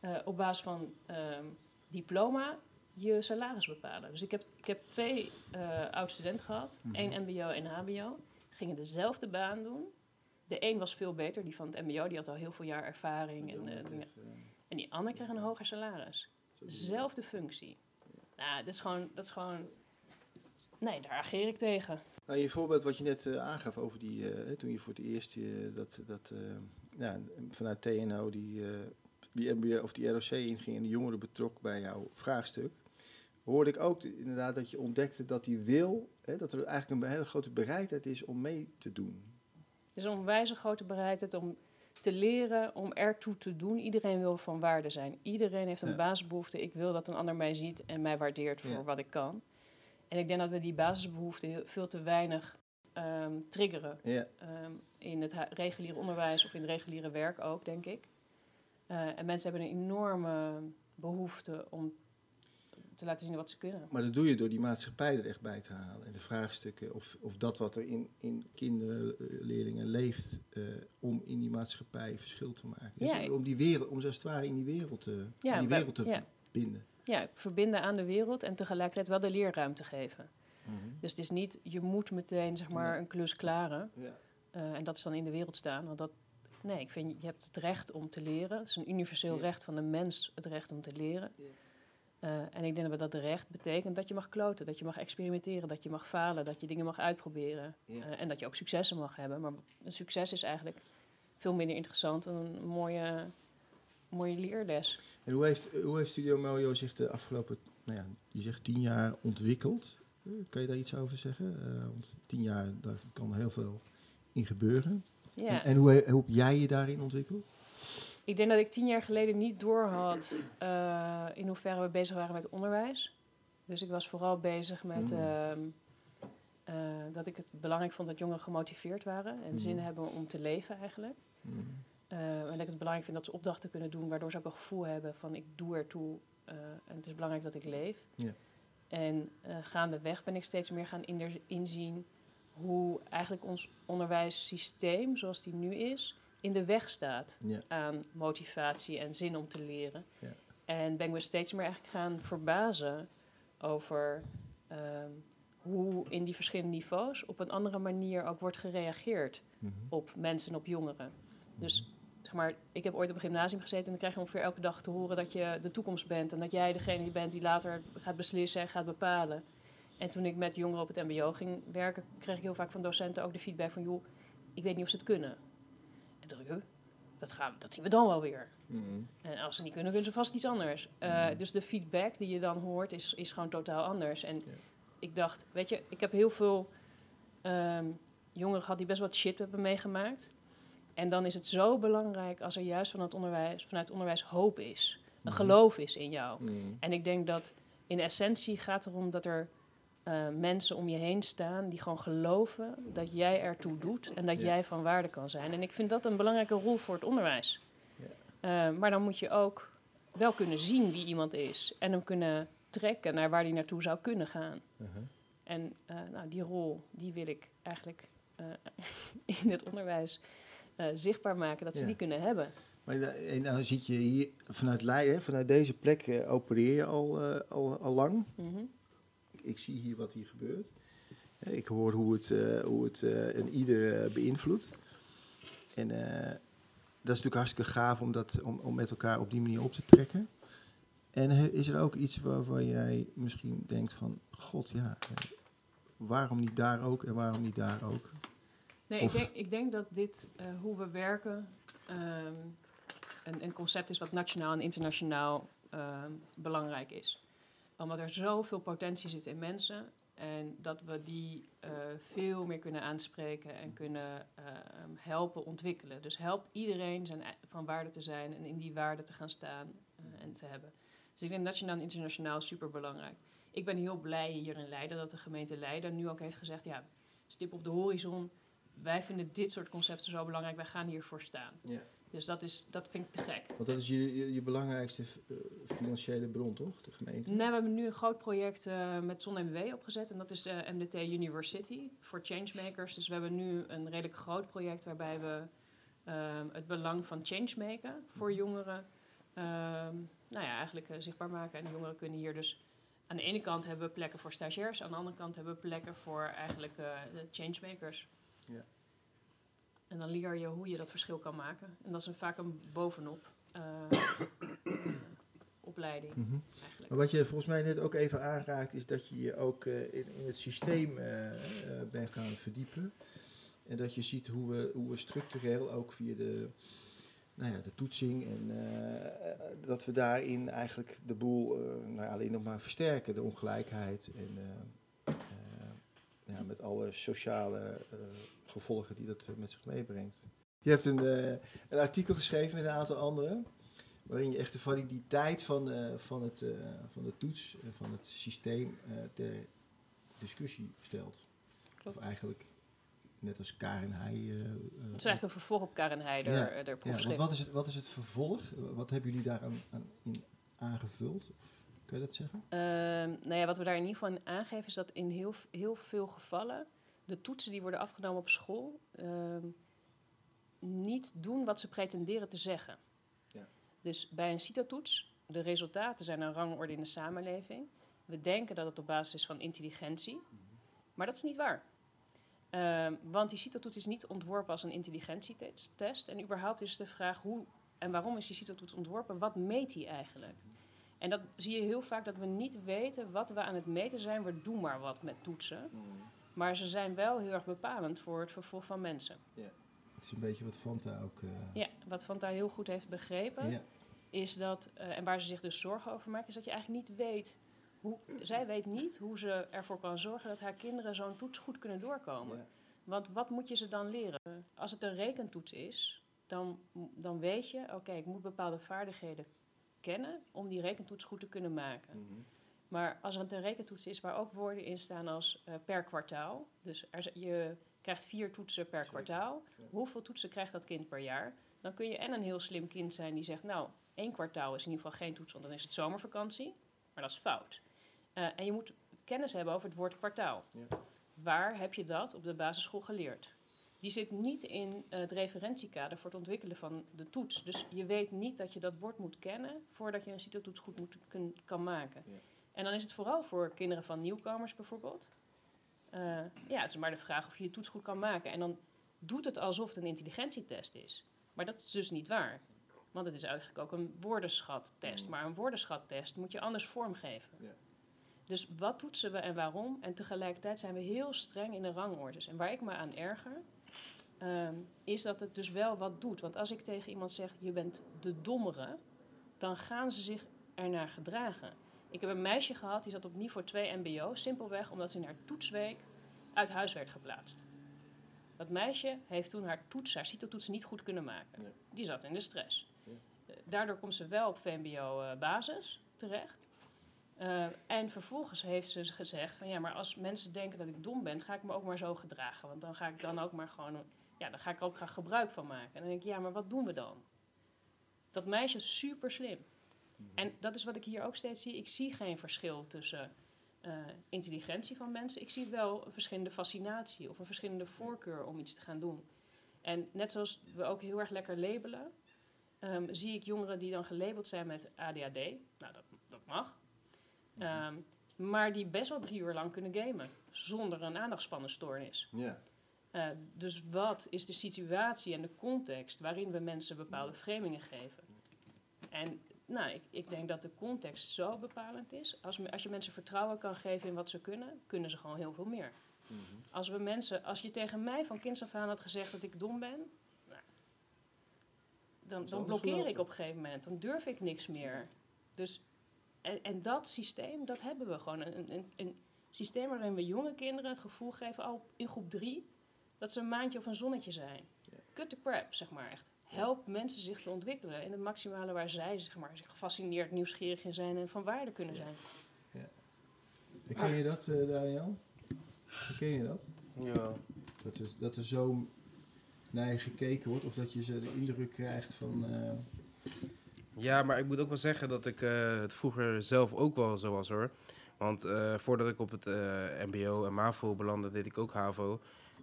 eh, op basis van ehm, diploma je salaris bepalen. Dus ik heb, ik heb twee eh oud-studenten gehad, Mhm. één mbo en hbo. Gingen dezelfde baan doen. De een was veel beter, die van het mbo, die had al heel veel jaar ervaring. En, eh, dingen. en die ander kreeg een hoger salaris. Zelfde functie. Nou, dat is gewoon, dat is gewoon... Nee, daar ageer ik tegen. Nou, je voorbeeld wat je net eh, aangaf over die, eh, toen je voor het eerst eh, dat, dat eh, ja, vanuit TNO die, eh, die MBO of die ROC inging en de jongeren betrok bij jouw vraagstuk, hoorde ik ook de- inderdaad dat je ontdekte dat die wil, hè, dat er eigenlijk een hele grote bereidheid is om mee te doen. Er is een onwijze grote bereidheid om te leren, om ertoe te doen. Iedereen wil van waarde zijn. Iedereen heeft een Ja. basisbehoefte. Ik wil dat een ander mij ziet en mij waardeert voor Ja. wat ik kan. En ik denk dat we die basisbehoeften heel- veel te weinig ehm, triggeren. Ja, Ehm, in het reguliere onderwijs of in het reguliere werk ook, denk ik. Eh, en mensen hebben een enorme behoefte om te laten zien wat ze kunnen. maar dat doe je door die maatschappij er echt bij te halen. En de vraagstukken of, of dat wat er in, in kinderen, eh, leerlingen leeft, eh, om in die maatschappij verschil te maken. Dus Ja. om die wereld, om zo als het ware in die wereld te, Ja, in die wereld te ja. verbinden. Ja, verbinden aan de wereld en tegelijkertijd wel de leerruimte geven. Dus het is niet, je moet meteen zeg maar een klus klaren. Ja. eh, en dat is dan in de wereld staan. Want dat, nee, ik vind je hebt het recht om te leren. Het is een universeel Ja. recht van de mens, het recht om te leren. Ja. Eh, en ik denk dat dat recht betekent dat je mag kloten, dat je mag experimenteren, dat je mag falen, dat je dingen mag uitproberen. Ja. Eh, en dat je ook successen mag hebben. Maar een succes is eigenlijk veel minder interessant dan een mooie, mooie leerles. En hoe heeft, hoe heeft Studio Mojo zich de afgelopen, nou ja, je zegt tien jaar ontwikkeld? Eh, Kan je daar iets over zeggen? Want tien jaar, daar kan heel veel in gebeuren. Ja. En, en hoe heb jij je daarin ontwikkeld? Ik denk dat ik tien jaar geleden niet doorhad eh in hoeverre we bezig waren met onderwijs. Dus ik was vooral bezig met Mm. ehm, eh, dat ik het belangrijk vond dat jongeren gemotiveerd waren en zin hebben om te leven eigenlijk. Eh, en dat ik het belangrijk vind dat ze opdrachten kunnen doen, waardoor ze ook een gevoel hebben van ik doe ertoe en het is belangrijk dat ik leef. Ja. En gaandeweg ben ik steeds meer gaan inzien hoe eigenlijk ons onderwijssysteem, zoals die nu is, in de weg staat Ja. aan motivatie en zin om te leren. Ja. En ben ik me steeds meer eigenlijk gaan verbazen over ehm, hoe in die verschillende niveaus op een andere manier ook wordt gereageerd Mhm. op mensen en op jongeren. Dus zeg maar, ik heb ooit op een gymnasium gezeten en dan krijg je ongeveer elke dag te horen dat je de toekomst bent en dat jij degene bent die later gaat beslissen en gaat bepalen. En toen ik met jongeren op het MBO ging werken, kreeg ik heel vaak van docenten ook de feedback van joh, ik weet niet of ze het kunnen. En toen dacht ik, "Huh, dat, gaan, dat zien we dan wel weer. Mhm. En als ze niet kunnen, kunnen ze vast iets anders. Uh, dus de feedback die je dan hoort is, is gewoon totaal anders. En ik dacht, weet je, ik heb heel veel ehm, jongeren gehad die best wat shit hebben meegemaakt. En dan is het zo belangrijk als er juist van het onderwijs, vanuit het onderwijs hoop is. Een Mhm. geloof is in jou. En ik denk dat in essentie gaat erom dat er uh, mensen om je heen staan die gewoon geloven dat jij ertoe doet en dat Ja. jij van waarde kan zijn. En ik vind dat een belangrijke rol voor het onderwijs. Uh, maar dan moet je ook wel kunnen zien wie iemand is en hem kunnen trekken naar waar hij naartoe zou kunnen gaan. Uh-huh. En uh, nou, die rol, die wil ik eigenlijk in het onderwijs zichtbaar maken, dat ze Ja. die kunnen hebben. Maar nou, nou zit je hier vanuit Leiden, vanuit deze plek opereer je al, al, al lang. Ik, ik, zie hier wat hier gebeurt. Ik hoor hoe het, uh, hoe het een ieder beïnvloedt. En dat is natuurlijk hartstikke gaaf om, dat, om, om met elkaar op die manier op te trekken. En is er ook iets waarvan jij misschien denkt van, god ja, waarom niet daar ook en waarom niet daar ook? Nee, ik denk, ik denk dat dit, hoe we werken, um, een, een, concept is wat nationaal en internationaal um, belangrijk is. Omdat er zoveel potentie zit in mensen en dat we die uh, veel meer kunnen aanspreken en kunnen uh, helpen ontwikkelen. Dus help iedereen zijn, van waarde te zijn en in die waarde te gaan staan uh, en te hebben. Dus ik denk nationaal en internationaal super belangrijk. ik ben heel blij hier in Leiden dat de gemeente Leiden nu ook heeft gezegd, ja, stip op de horizon. Wij vinden dit soort concepten zo belangrijk, wij gaan hiervoor staan. Dus dat, is, dat vind ik te gek. Want dat is je, je, je belangrijkste eh, financiële bron, toch? De gemeente? Nou, we hebben nu een groot project eh, met ZonMW opgezet. En dat is eh, MDT University voor changemakers. Dus we hebben nu een redelijk groot project waarbij we ehm, het belang van changemaken voor jongeren ehm, nou ja, eigenlijk zichtbaar maken. En de jongeren kunnen hier dus aan de ene kant hebben we plekken voor stagiairs, aan de andere kant hebben we plekken voor eigenlijk de changemakers. Ja. En dan leer je hoe je dat verschil kan maken. En dat is een, vaak een bovenop eh, opleiding Mhm. eigenlijk. Maar wat je volgens mij net ook even aanraakt, is dat je je ook eh, in, in het systeem eh, bent gaan verdiepen. En dat je ziet hoe we, hoe we structureel ook via de, nou ja, de toetsing en dat we daarin eigenlijk de boel nou ja, alleen nog maar versterken, de ongelijkheid en ja, met alle sociale eh, gevolgen die dat met zich meebrengt. Je hebt een, eh, een artikel geschreven met een aantal anderen waarin je echt de validiteit van, eh, van, het, eh, van de toets en van het systeem eh, ter discussie stelt. Klopt. Of eigenlijk net als Karin Heij. eh, eh, Het is eigenlijk een vervolg op Karen Heider, Ja, der ja, wat is, het, wat is het vervolg? Wat hebben jullie daar aan, aan, in aangevuld? Kun je dat zeggen? Ehm, nou ja, wat we daar in ieder geval in aangeven is dat in heel, heel veel gevallen de toetsen die worden afgenomen op school ehm, niet doen wat ze pretenderen te zeggen. Ja. Dus bij een CITO-toets, de resultaten zijn een rangorde in de samenleving. We denken dat het op basis is van intelligentie, maar dat is niet waar. Ehm, want die CITO-toets is niet ontworpen als een intelligentietest. En überhaupt is de vraag hoe en waarom is die CITO-toets ontworpen? Wat meet die eigenlijk? En dat zie je heel vaak dat we niet weten wat we aan het meten zijn. We doen maar wat met toetsen. Maar ze zijn wel heel erg bepalend voor het vervolg van mensen. Het is een beetje wat Fanta ook. eh, Ja, wat Fanta heel goed heeft begrepen, ja. is dat, eh, en waar ze zich dus zorgen over maakt, is dat je eigenlijk niet weet hoe. Zij weet niet hoe ze ervoor kan zorgen dat haar kinderen zo'n toets goed kunnen doorkomen. Ja. Want wat moet je ze dan leren? Als het een rekentoets is, dan, dan weet je, oké, ik moet bepaalde vaardigheden kennen om die rekentoets goed te kunnen maken. Mhm. Maar als er een rekentoets is waar ook woorden in staan als eh, per kwartaal, dus er, je krijgt vier toetsen per Zeker, kwartaal, ja. hoeveel toetsen krijgt dat kind per jaar? Dan kun je en een heel slim kind zijn die zegt, nou, één kwartaal is in ieder geval geen toets, want dan is het zomervakantie, maar dat is fout. Eh, en je moet kennis hebben over het woord kwartaal. Ja. Waar heb je dat op de basisschool geleerd? Die zit niet in eh, het referentiekader voor het ontwikkelen van de toets. Dus je weet niet dat je dat woord moet kennen voordat je een CITO-toets goed moet, kun- kan maken. Ja. En dan is het vooral voor kinderen van nieuwkomers bijvoorbeeld. Eh, ja, het is maar de vraag of je je toets goed kan maken. En dan doet het alsof het een intelligentietest is. Maar dat is dus niet waar. Want het is eigenlijk ook een woordenschattest. Mm. Maar een woordenschattest moet je anders vormgeven. Ja. Dus wat toetsen we en waarom? En tegelijkertijd zijn we heel streng in de rangordes. En waar ik me aan erger, ehm, is dat het dus wel wat doet. Want als ik tegen iemand zeg, je bent de dommere, dan gaan ze zich ernaar gedragen. Ik heb een meisje gehad, die zat op niveau 2 mbo, simpelweg omdat ze in haar toetsweek uit huis werd geplaatst. Dat meisje heeft toen haar toets, haar CITO-toets niet goed kunnen maken. Nee. Die zat in de stress. Ja. Eh, Daardoor komt ze wel op VMBO-basis terecht. Eh, en vervolgens heeft ze gezegd van ja, maar als mensen denken dat ik dom ben, ga ik me ook maar zo gedragen. Want dan ga ik dan ook maar gewoon, ja, dan ga ik ook graag gebruik van maken. En dan denk ik, ja, maar wat doen we dan? Dat meisje is super slim. En dat is wat ik hier ook steeds zie. Ik zie geen verschil tussen eh, intelligentie van mensen. Ik zie wel een verschillende fascinatie of een verschillende voorkeur om iets te gaan doen. En net zoals we ook heel erg lekker labelen, ehm, zie ik jongeren die dan gelabeld zijn met ADHD. Nou, dat, dat mag. Ehm, maar die best wel drie uur lang kunnen gamen zonder een aandachtspannenstoornis. Ja. Eh, dus wat is de situatie en de context waarin we mensen bepaalde framingen geven? En nou, ik, ik denk dat de context zo bepalend is. Als, me- als je mensen vertrouwen kan geven in wat ze kunnen, kunnen ze gewoon heel veel meer. Mhm. Als, we mensen, als je tegen mij van kinds af aan had gezegd dat ik dom ben, nou, dan, dan blokkeer ik op een gegeven moment. Dan durf ik niks meer. Dus, en, en dat systeem, dat hebben we gewoon. Een, een, een systeem waarin we jonge kinderen het gevoel geven, al in groep drie, dat ze een maandje of een zonnetje zijn. Ja. Cut the crap, zeg maar echt. Help mensen zich te ontwikkelen in het maximale waar zij zeg maar, zich gefascineerd, nieuwsgierig in zijn en van waarde kunnen zijn. Ken je dat, eh, Daniel? Ken je dat? Ja. Dat er, dat er zo naar je gekeken wordt of dat je ze de indruk krijgt van... eh, Ja, maar ik moet ook wel zeggen dat ik eh, het vroeger zelf ook wel zo was hoor. Want eh, voordat ik op het eh, MBO en MAVO belandde, deed ik ook HAVO.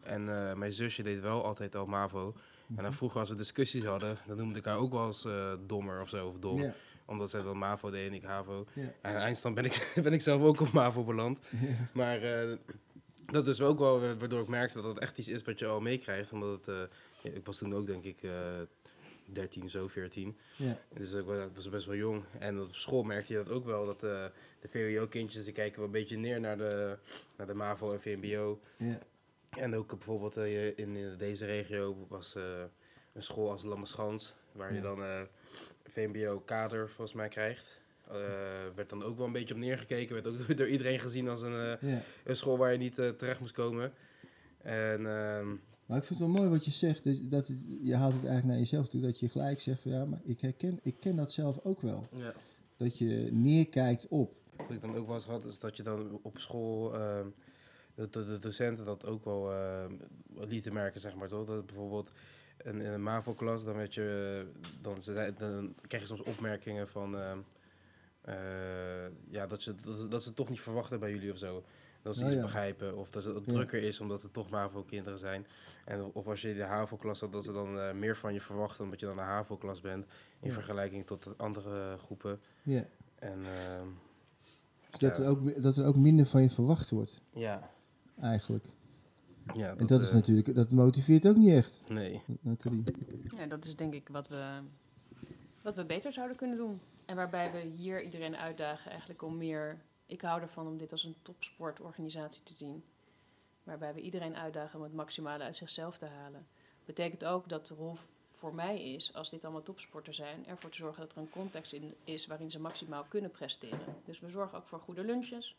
En eh, mijn zusje deed wel altijd al MAVO. En dan vroeger als we discussies hadden, dan noemde ik haar ook wel eens eh, dommer of zo, of dom. Omdat zij dan MAVO deed en ik HAVO. En eindstand ben ik, ben ik zelf ook op MAVO beland. Maar eh, dat is ook wel wa- waardoor ik merkte dat het echt iets is wat je al meekrijgt. Omdat het, ik was toen ook denk ik eh 13, zo 14. ja. Dus ik wa- was best wel jong. En op school merkte je dat ook wel. Dat de VWO-kindjes die kijken wel een beetje neer naar de, naar de MAVO en VMBO. ja. En ook bijvoorbeeld eh, in, in deze regio was eh, een school als Lammerschans. Waar je dan eh, VMBO-kader volgens mij krijgt. Eh, werd dan ook wel een beetje op neergekeken. Werd ook door iedereen gezien als een, eh, ja. een school waar je niet eh, terecht moest komen. En ehm, Maar ik vind het wel mooi wat je zegt. Dus dat het- je haalt het eigenlijk naar jezelf toe. Dat je gelijk zegt van ja, maar ik herken, ik ken dat zelf ook wel. ja. Dat je neerkijkt op. Wat ik dan ook wel eens had, is dat je dan op school, ehm, de, docenten dat ook wel ehm, lieten merken, zeg maar, toch? Dat bijvoorbeeld in, in een MAVO-klas, dan, werd je, dan, ze zei- dan kreeg je soms opmerkingen van, eh, ja, dat ze, dat, ze- dat ze het toch niet verwachten bij jullie of zo. Dat ze Oh, iets ja. begrijpen, of dat het Ja. drukker is omdat het toch MAVO-kinderen zijn. En of als je in de HAVO-klas had, dat ze dan eh, meer van je verwachten omdat je dan een HAVO-klas bent, in Ja. vergelijking tot de andere groepen. Ja. En ehm, Dat, er ook, dat er ook minder van je verwacht wordt, ja, eigenlijk. ja, en dat is eh, natuurlijk, dat motiveert ook niet echt, Nee. Nathalie. Ja, dat is denk ik wat we, wat we beter zouden kunnen doen. En waarbij we hier iedereen uitdagen eigenlijk om meer... Ik hou ervan om dit als een topsportorganisatie te zien. Waarbij we iedereen uitdagen om het maximale uit zichzelf te halen. Betekent ook dat de rol voor mij is, als dit allemaal topsporters zijn, ervoor te zorgen dat er een context in is waarin ze maximaal kunnen presteren. Dus we zorgen ook voor goede lunches.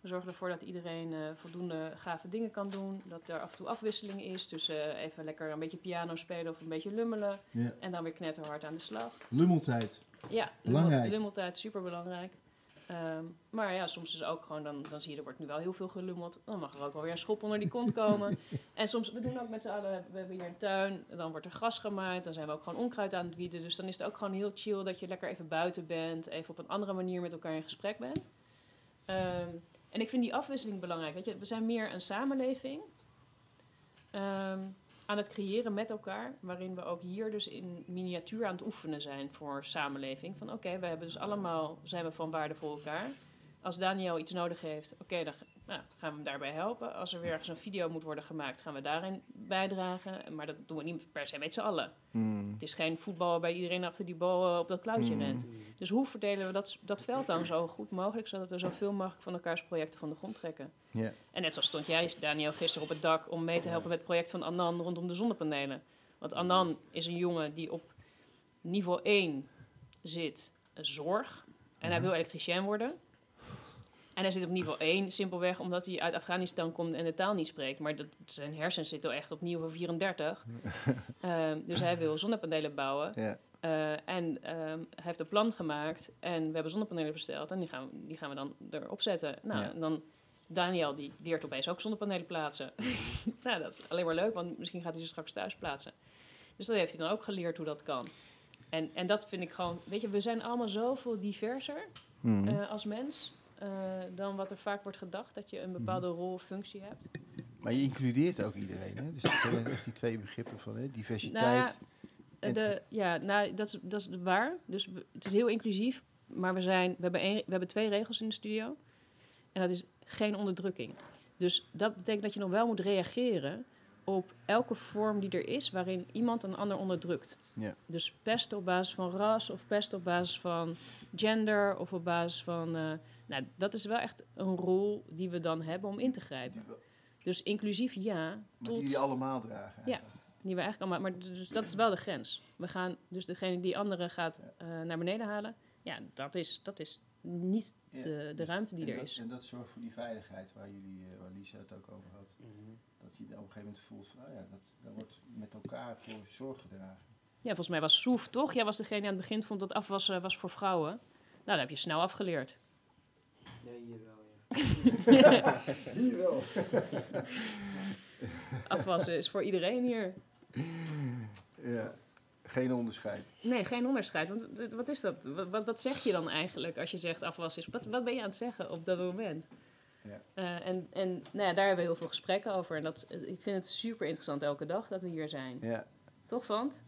We zorgen ervoor dat iedereen eh, voldoende gave dingen kan doen. Dat er af en toe afwisseling is tussen eh, even lekker een beetje piano spelen of een beetje lummelen. Ja. En dan weer knetterhard aan de slag. Lummeltijd. Ja, Belangrijk. lummel- lummeltijd, super belangrijk. maar ja, soms is ook gewoon, dan, dan zie je er wordt nu wel heel veel gelummeld. Dan mag er ook wel weer een schop onder die kont komen. en soms, we doen ook met z'n allen, we hebben hier een tuin, dan wordt er gras gemaaid. Dan zijn we ook gewoon onkruid aan het wieden. Dus dan is het ook gewoon heel chill dat je lekker even buiten bent. Even op een andere manier met elkaar in gesprek bent. Ehm, en ik vind die afwisseling belangrijk. Je, we zijn meer een samenleving ehm, aan het creëren met elkaar. Waarin we ook hier dus in miniatuur aan het oefenen zijn voor samenleving. Van oké, we hebben dus allemaal, zijn we van waarde voor elkaar. Als Daniel iets nodig heeft, oké, dan nou, gaan we hem daarbij helpen. Als er weer ergens een video moet worden gemaakt, gaan we daarin bijdragen. Maar dat doen we niet per se met z'n allen. Mm. Het is geen voetbal waarbij iedereen achter die bal eh, op dat klauwtje Mm. rent. Dus hoe verdelen we dat, dat veld dan zo goed mogelijk, zodat we zoveel mogelijk van elkaars projecten van de grond trekken? En net zoals stond jij, Daniel, gisteren op het dak om mee te helpen met het project van Anan rondom de zonnepanelen. Want Anan is een jongen die op niveau 1 zit, zorg. En hij wil elektricien worden. En hij zit op niveau 1 simpelweg omdat hij uit Afghanistan komt en de taal niet spreekt. Maar dat, zijn hersens zitten echt op niveau 34. Ehm, dus hij wil zonnepanelen bouwen. Eh, en ehm, hij heeft een plan gemaakt en we hebben zonnepanelen besteld en die gaan, we- die gaan we dan erop zetten. Nou, en dan Daniel die leert opeens ook zonnepanelen plaatsen. nou, dat is alleen maar leuk, want misschien gaat hij ze straks thuis plaatsen. Dus dat heeft hij dan ook geleerd hoe dat kan. En, en dat vind ik gewoon, weet je, we zijn allemaal zoveel diverser Mm. eh, als mens eh, dan wat er vaak wordt gedacht, dat je een bepaalde rol of functie hebt. Maar je includeert ook iedereen, hè? Dus dat zijn echt die twee begrippen van hè? Nou diversiteit. ja, de, ja, nou, dat is, dat is waar. Dus het is heel inclusief. Maar we, zijn, we, hebben we hebben twee regels in de studio. En dat is geen onderdrukking. Dus dat betekent dat je nog wel moet reageren op elke vorm die er is waarin iemand een ander onderdrukt. Ja. Dus pest op basis van ras of pest op basis van gender of op basis van... eh, nou, dat is wel echt een rol die we dan hebben om in te grijpen. Dus inclusief ja, Maar die tot... jullie allemaal dragen. Ja. Die we eigenlijk allemaal, maar dus dat is wel de grens. We gaan dus degene die anderen gaat eh, naar beneden halen. Ja, dat is, dat is niet Ja. de, de ruimte die er dat, is. En dat zorgt voor die veiligheid waar, jullie, eh, waar Lisa het ook over had. Dat je op een gegeven moment voelt van, oh ja, dat, daar wordt met elkaar voor zorg gedragen. Ja, volgens mij was Soef toch? Jij was degene die aan het begin vond dat afwassen was voor vrouwen. Nou, dat heb je snel afgeleerd. Ja, hier wel, ja. Hier wel. Afwassen is voor iedereen hier. Ja, geen onderscheid. Nee, geen onderscheid. Want wat is dat? Wat, wat, wat zeg je dan eigenlijk als je zegt afwassen is? Wat, wat ben je aan het zeggen op dat moment? Ja. Eh, en en nou ja, daar hebben we heel veel gesprekken over. En dat, ik vind het super interessant elke dag dat we hier zijn. Ja. Toch, Vant?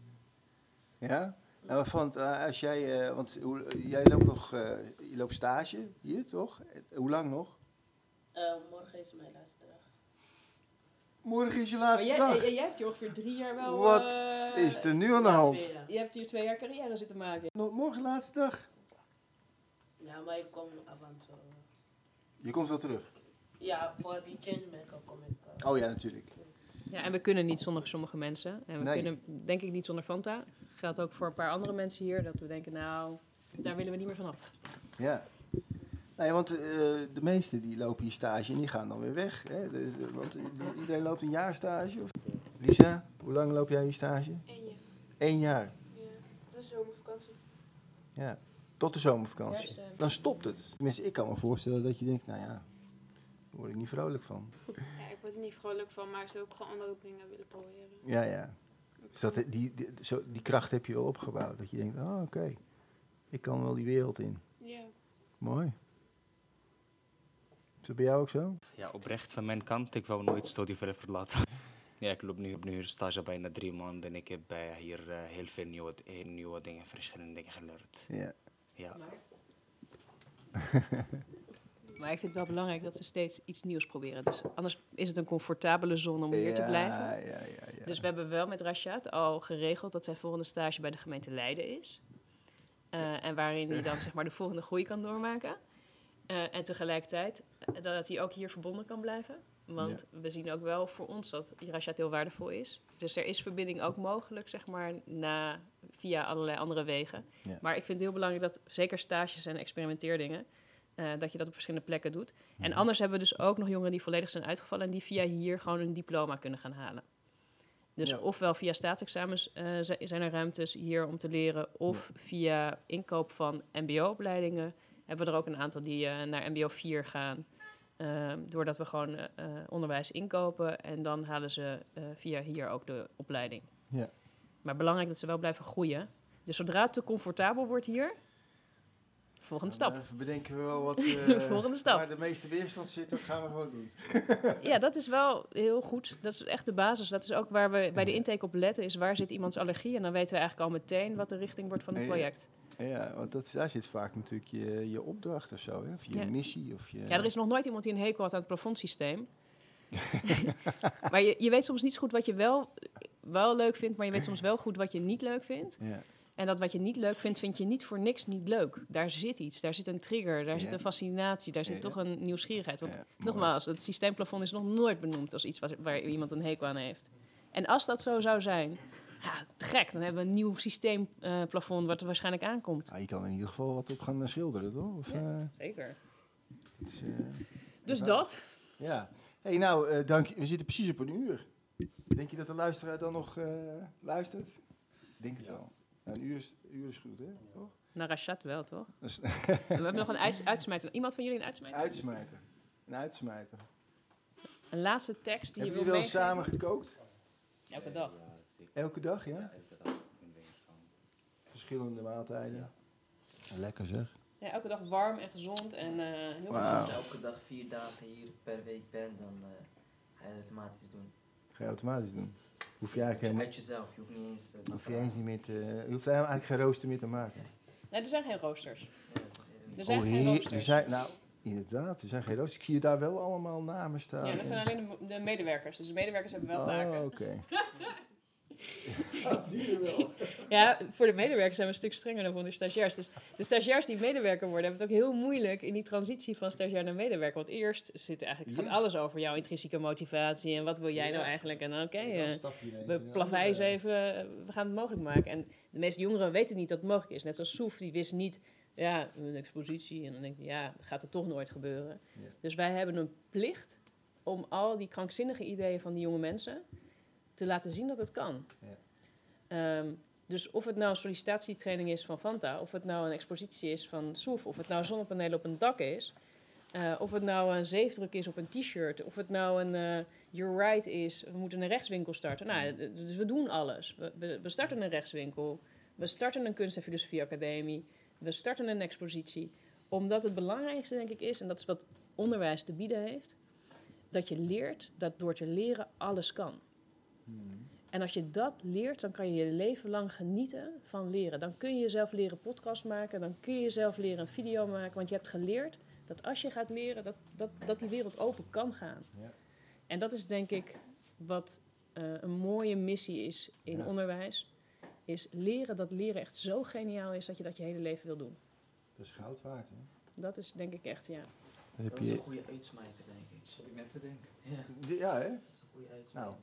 Ja? Nou, maar Vant, eh, als jij, eh, want hoe, jij loopt nog, eh, je loopt stage hier, toch? Hoe lang nog? Eh, morgen is mijn laatste dag. Morgen is je laatste jij, dag. jij, jij hebt hier ongeveer drie jaar wel... Wat is er nu aan de hand? Je hebt hier twee jaar carrière zitten maken. Nog Morgen laatste dag. Ja, maar ik kom af en toe. Je komt wel terug. Ja, voor die changemaker kom ik. Oh ja, natuurlijk. Ja, en we kunnen niet zonder sommige mensen. En we Nee. kunnen denk ik niet zonder Fanta. Geldt ook voor een paar andere mensen hier. Dat we denken, nou, daar willen we niet meer vanaf. Ja. Nee, want eh, de meesten die lopen hier stage en die gaan dan weer weg. Hè? Dus, eh, want i- iedereen loopt een jaar stage. Of? Lisa, hoe lang loop jij hier stage? En je, Eén jaar. ja, het is zomervakantie. Ja. Tot de zomervakantie. Eh, Dan stopt het. Tenminste, ik kan me voorstellen dat je denkt, nou ja, daar word ik niet vrolijk van. Ja, ik word er niet vrolijk van, maar ik zou ook gewoon andere dingen willen proberen. Ja, ja. Dus dat, die, die, zo, die kracht heb je wel opgebouwd. Dat je denkt, oh oké, ik kan wel die wereld in. Ja. Mooi. Is dat bij jou ook zo? Ja, oprecht van mijn kant. Ik wou nooit studie verder verlaten. Ja, ik loop nu op nu stage bijna drie maanden en ik heb eh, hier eh, heel veel nieuwe, eh, nieuwe dingen, verschillende dingen geleerd. Ja. Ja. Maar ik vind het wel belangrijk dat we steeds iets nieuws proberen. Dus anders is het een comfortabele zone om hier te blijven. Ja, ja, ja. Dus we hebben wel met Rashad al geregeld dat zijn volgende stage bij de gemeente Leiden is. Eh, en waarin hij dan zeg maar de volgende groei kan doormaken. Eh, en tegelijkertijd eh, dat hij ook hier verbonden kan blijven. Want we zien ook wel voor ons dat Rashad heel waardevol is. Dus er is verbinding ook mogelijk, zeg maar, na, via allerlei andere wegen. Ja. Maar ik vind het heel belangrijk dat zeker stages en experimenteerdingen, eh, dat je dat op verschillende plekken doet. En Mhm. anders hebben we dus ook nog jongeren die volledig zijn uitgevallen en die via hier gewoon een diploma kunnen gaan halen. Dus Ja. ofwel via staatsexamens eh, zi- zijn er ruimtes hier om te leren, of via inkoop van MBO-opleidingen hebben we er ook een aantal die eh, naar MBO 4 gaan. Ehm, doordat we gewoon onderwijs inkopen en dan halen ze via hier ook de opleiding. Ja. Maar belangrijk dat ze wel blijven groeien. Dus zodra het te comfortabel wordt hier, volgende stap. eh, bedenken we wel wat eh, Volgende stap. waar de meeste weerstand zit, dat gaan we gewoon doen. Ja, dat is wel heel goed. Dat is echt de basis. Dat is ook waar we bij de intake op letten, is waar zit iemands allergie. En dan weten we eigenlijk al meteen wat de richting wordt van het project. Ja, want dat, daar zit vaak natuurlijk je, je opdracht of zo, hè? of je Ja. missie. Of je, Ja, er is nog nooit iemand die een hekel had aan het plafondsysteem. maar je, je weet soms niet zo goed wat je wel, wel leuk vindt, maar je weet soms wel goed wat je niet leuk vindt. Ja, En dat wat je niet leuk vindt, vind je niet voor niks niet leuk. Daar zit iets, daar zit een trigger, daar Ja. zit een fascinatie, daar zit Ja. toch een nieuwsgierigheid. Want nogmaals, het systeemplafond is nog nooit benoemd als iets wat, waar iemand een hekel aan heeft. En als dat zo zou zijn, ja, te gek, dan hebben we een nieuw systeemplafond wat er waarschijnlijk aankomt. Ah, je kan in ieder geval wat op gaan eh, schilderen, toch? Of, eh, Zeker. is, eh, Dus dat. ja. hey, nou, eh, dank je. We zitten precies op een uur. Denk je dat de luisteraar dan nog eh, luistert? Ik Denk het wel. Nou, een uur is, een uur is goed, hè? Toch? Naar Rashad wel, toch? Dus, we hebben nog een uits uitsmijter. Iemand van jullie een uitsmijter? uitsmijter. Een uitsmijter. Een laatste tekst die je Hebben wil jullie wel samen gekookt? Elke dag. Elke dag, ja? Verschillende maaltijden. Lekker zeg. Ja, elke dag warm en gezond en eh, heel gezond. Als je elke dag vier dagen hier per week bent, dan eh, ga je het automatisch doen. Ga je automatisch doen. Hoef je eigenlijk helemaal... Uit jezelf, je hoeft niet eens te Hoef je eens niet meer te... Je hoeft eigenlijk geen rooster meer te maken. Nee, er zijn geen roosters. Er zijn Oh, geen heer- roosters. er zijn, nou, inderdaad, er zijn geen roosters. Ik zie je daar wel allemaal namen staan. Ja, dat zijn alleen de, de medewerkers. Dus de medewerkers hebben wel taken. Oh, oké. Ja, voor de medewerkers zijn we een stuk strenger dan voor de stagiairs. Dus de stagiairs die medewerker worden, hebben het ook heel moeilijk in die transitie van stagiair naar medewerker. Want eerst zit eigenlijk gaat alles over jouw intrinsieke motivatie en wat wil jij nou eigenlijk. En dan oké, eh, we plaveisen even, eh, we gaan het mogelijk maken. En de meeste jongeren weten niet dat het mogelijk is. Net zoals Soef, die wist niet, ja, een expositie. En dan denk je, ja, dat gaat er toch nooit gebeuren. Ja. Dus wij hebben een plicht om al die krankzinnige ideeën van die jonge mensen te laten zien dat het kan. Ja. Ehm, dus of het nou een sollicitatietraining is van Fanta, of het nou een expositie is van Soef, of het nou zonnepanelen op een dak is, Eh, of het nou een zeefdruk is op een t-shirt, of het nou een uh, You're Right is, we moeten een rechtswinkel starten. Nou, d- dus we doen alles. We, we, we starten een rechtswinkel, we starten een kunst- en filosofieacademie, we starten een expositie. Omdat het belangrijkste, denk ik, is, en dat is wat onderwijs te bieden heeft, dat je leert dat door te leren alles kan. En als je dat leert, dan kan je je leven lang genieten van leren. Dan kun je jezelf leren podcast maken, dan kun je jezelf leren een video maken, want je hebt geleerd dat als je gaat leren, dat, dat, dat die wereld open kan gaan. Ja. En dat is denk ik wat eh, een mooie missie is in Ja. onderwijs. Is leren dat leren echt zo geniaal is dat je dat je hele leven wil doen. Dat is goud waard, hè? Dat is denk ik echt, ja. Dat is een goede uitsmijter, denk ik. Dat zat ik net te denken. Ja, Ja, hè? dat is een goede uitsmijter. Nou.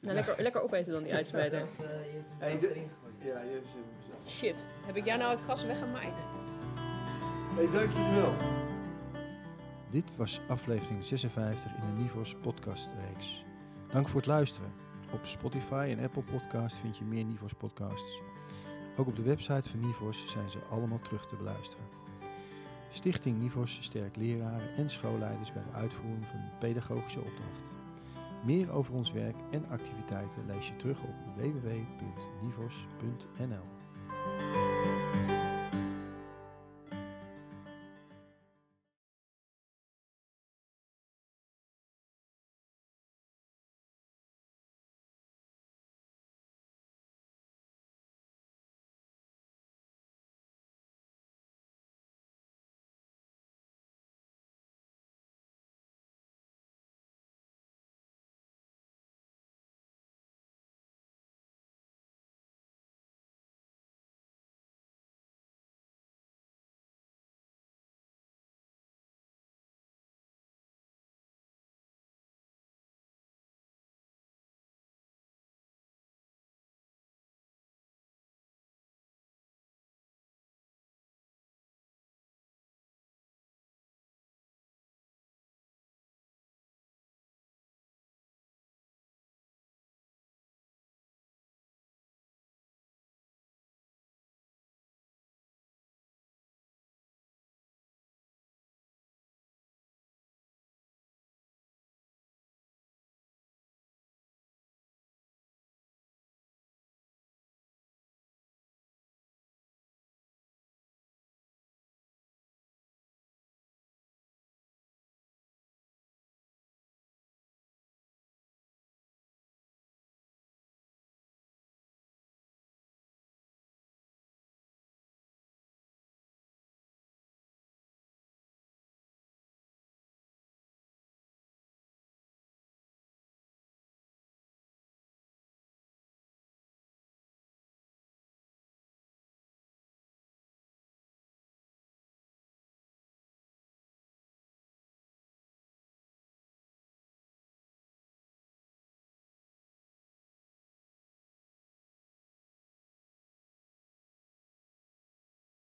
Nou, lekker, lekker opeten dan die uitsmijter. Eh, je hebt hem Hey, de-. Ja, je hebt ze Shit, heb ik jou nou het gas weggemaaid? Hey, dank jullie wel. Dit was aflevering 56 in de Nivos podcast-reeks. Dank voor het luisteren. Op Spotify en Apple Podcast vind je meer Nivos podcasts. Ook op de website van Nivos zijn ze allemaal terug te beluisteren. Stichting Nivos sterkt leraren en schoolleiders bij de uitvoering van hun pedagogische opdracht. Meer over ons werk en activiteiten lees je terug op www.nivos.nl.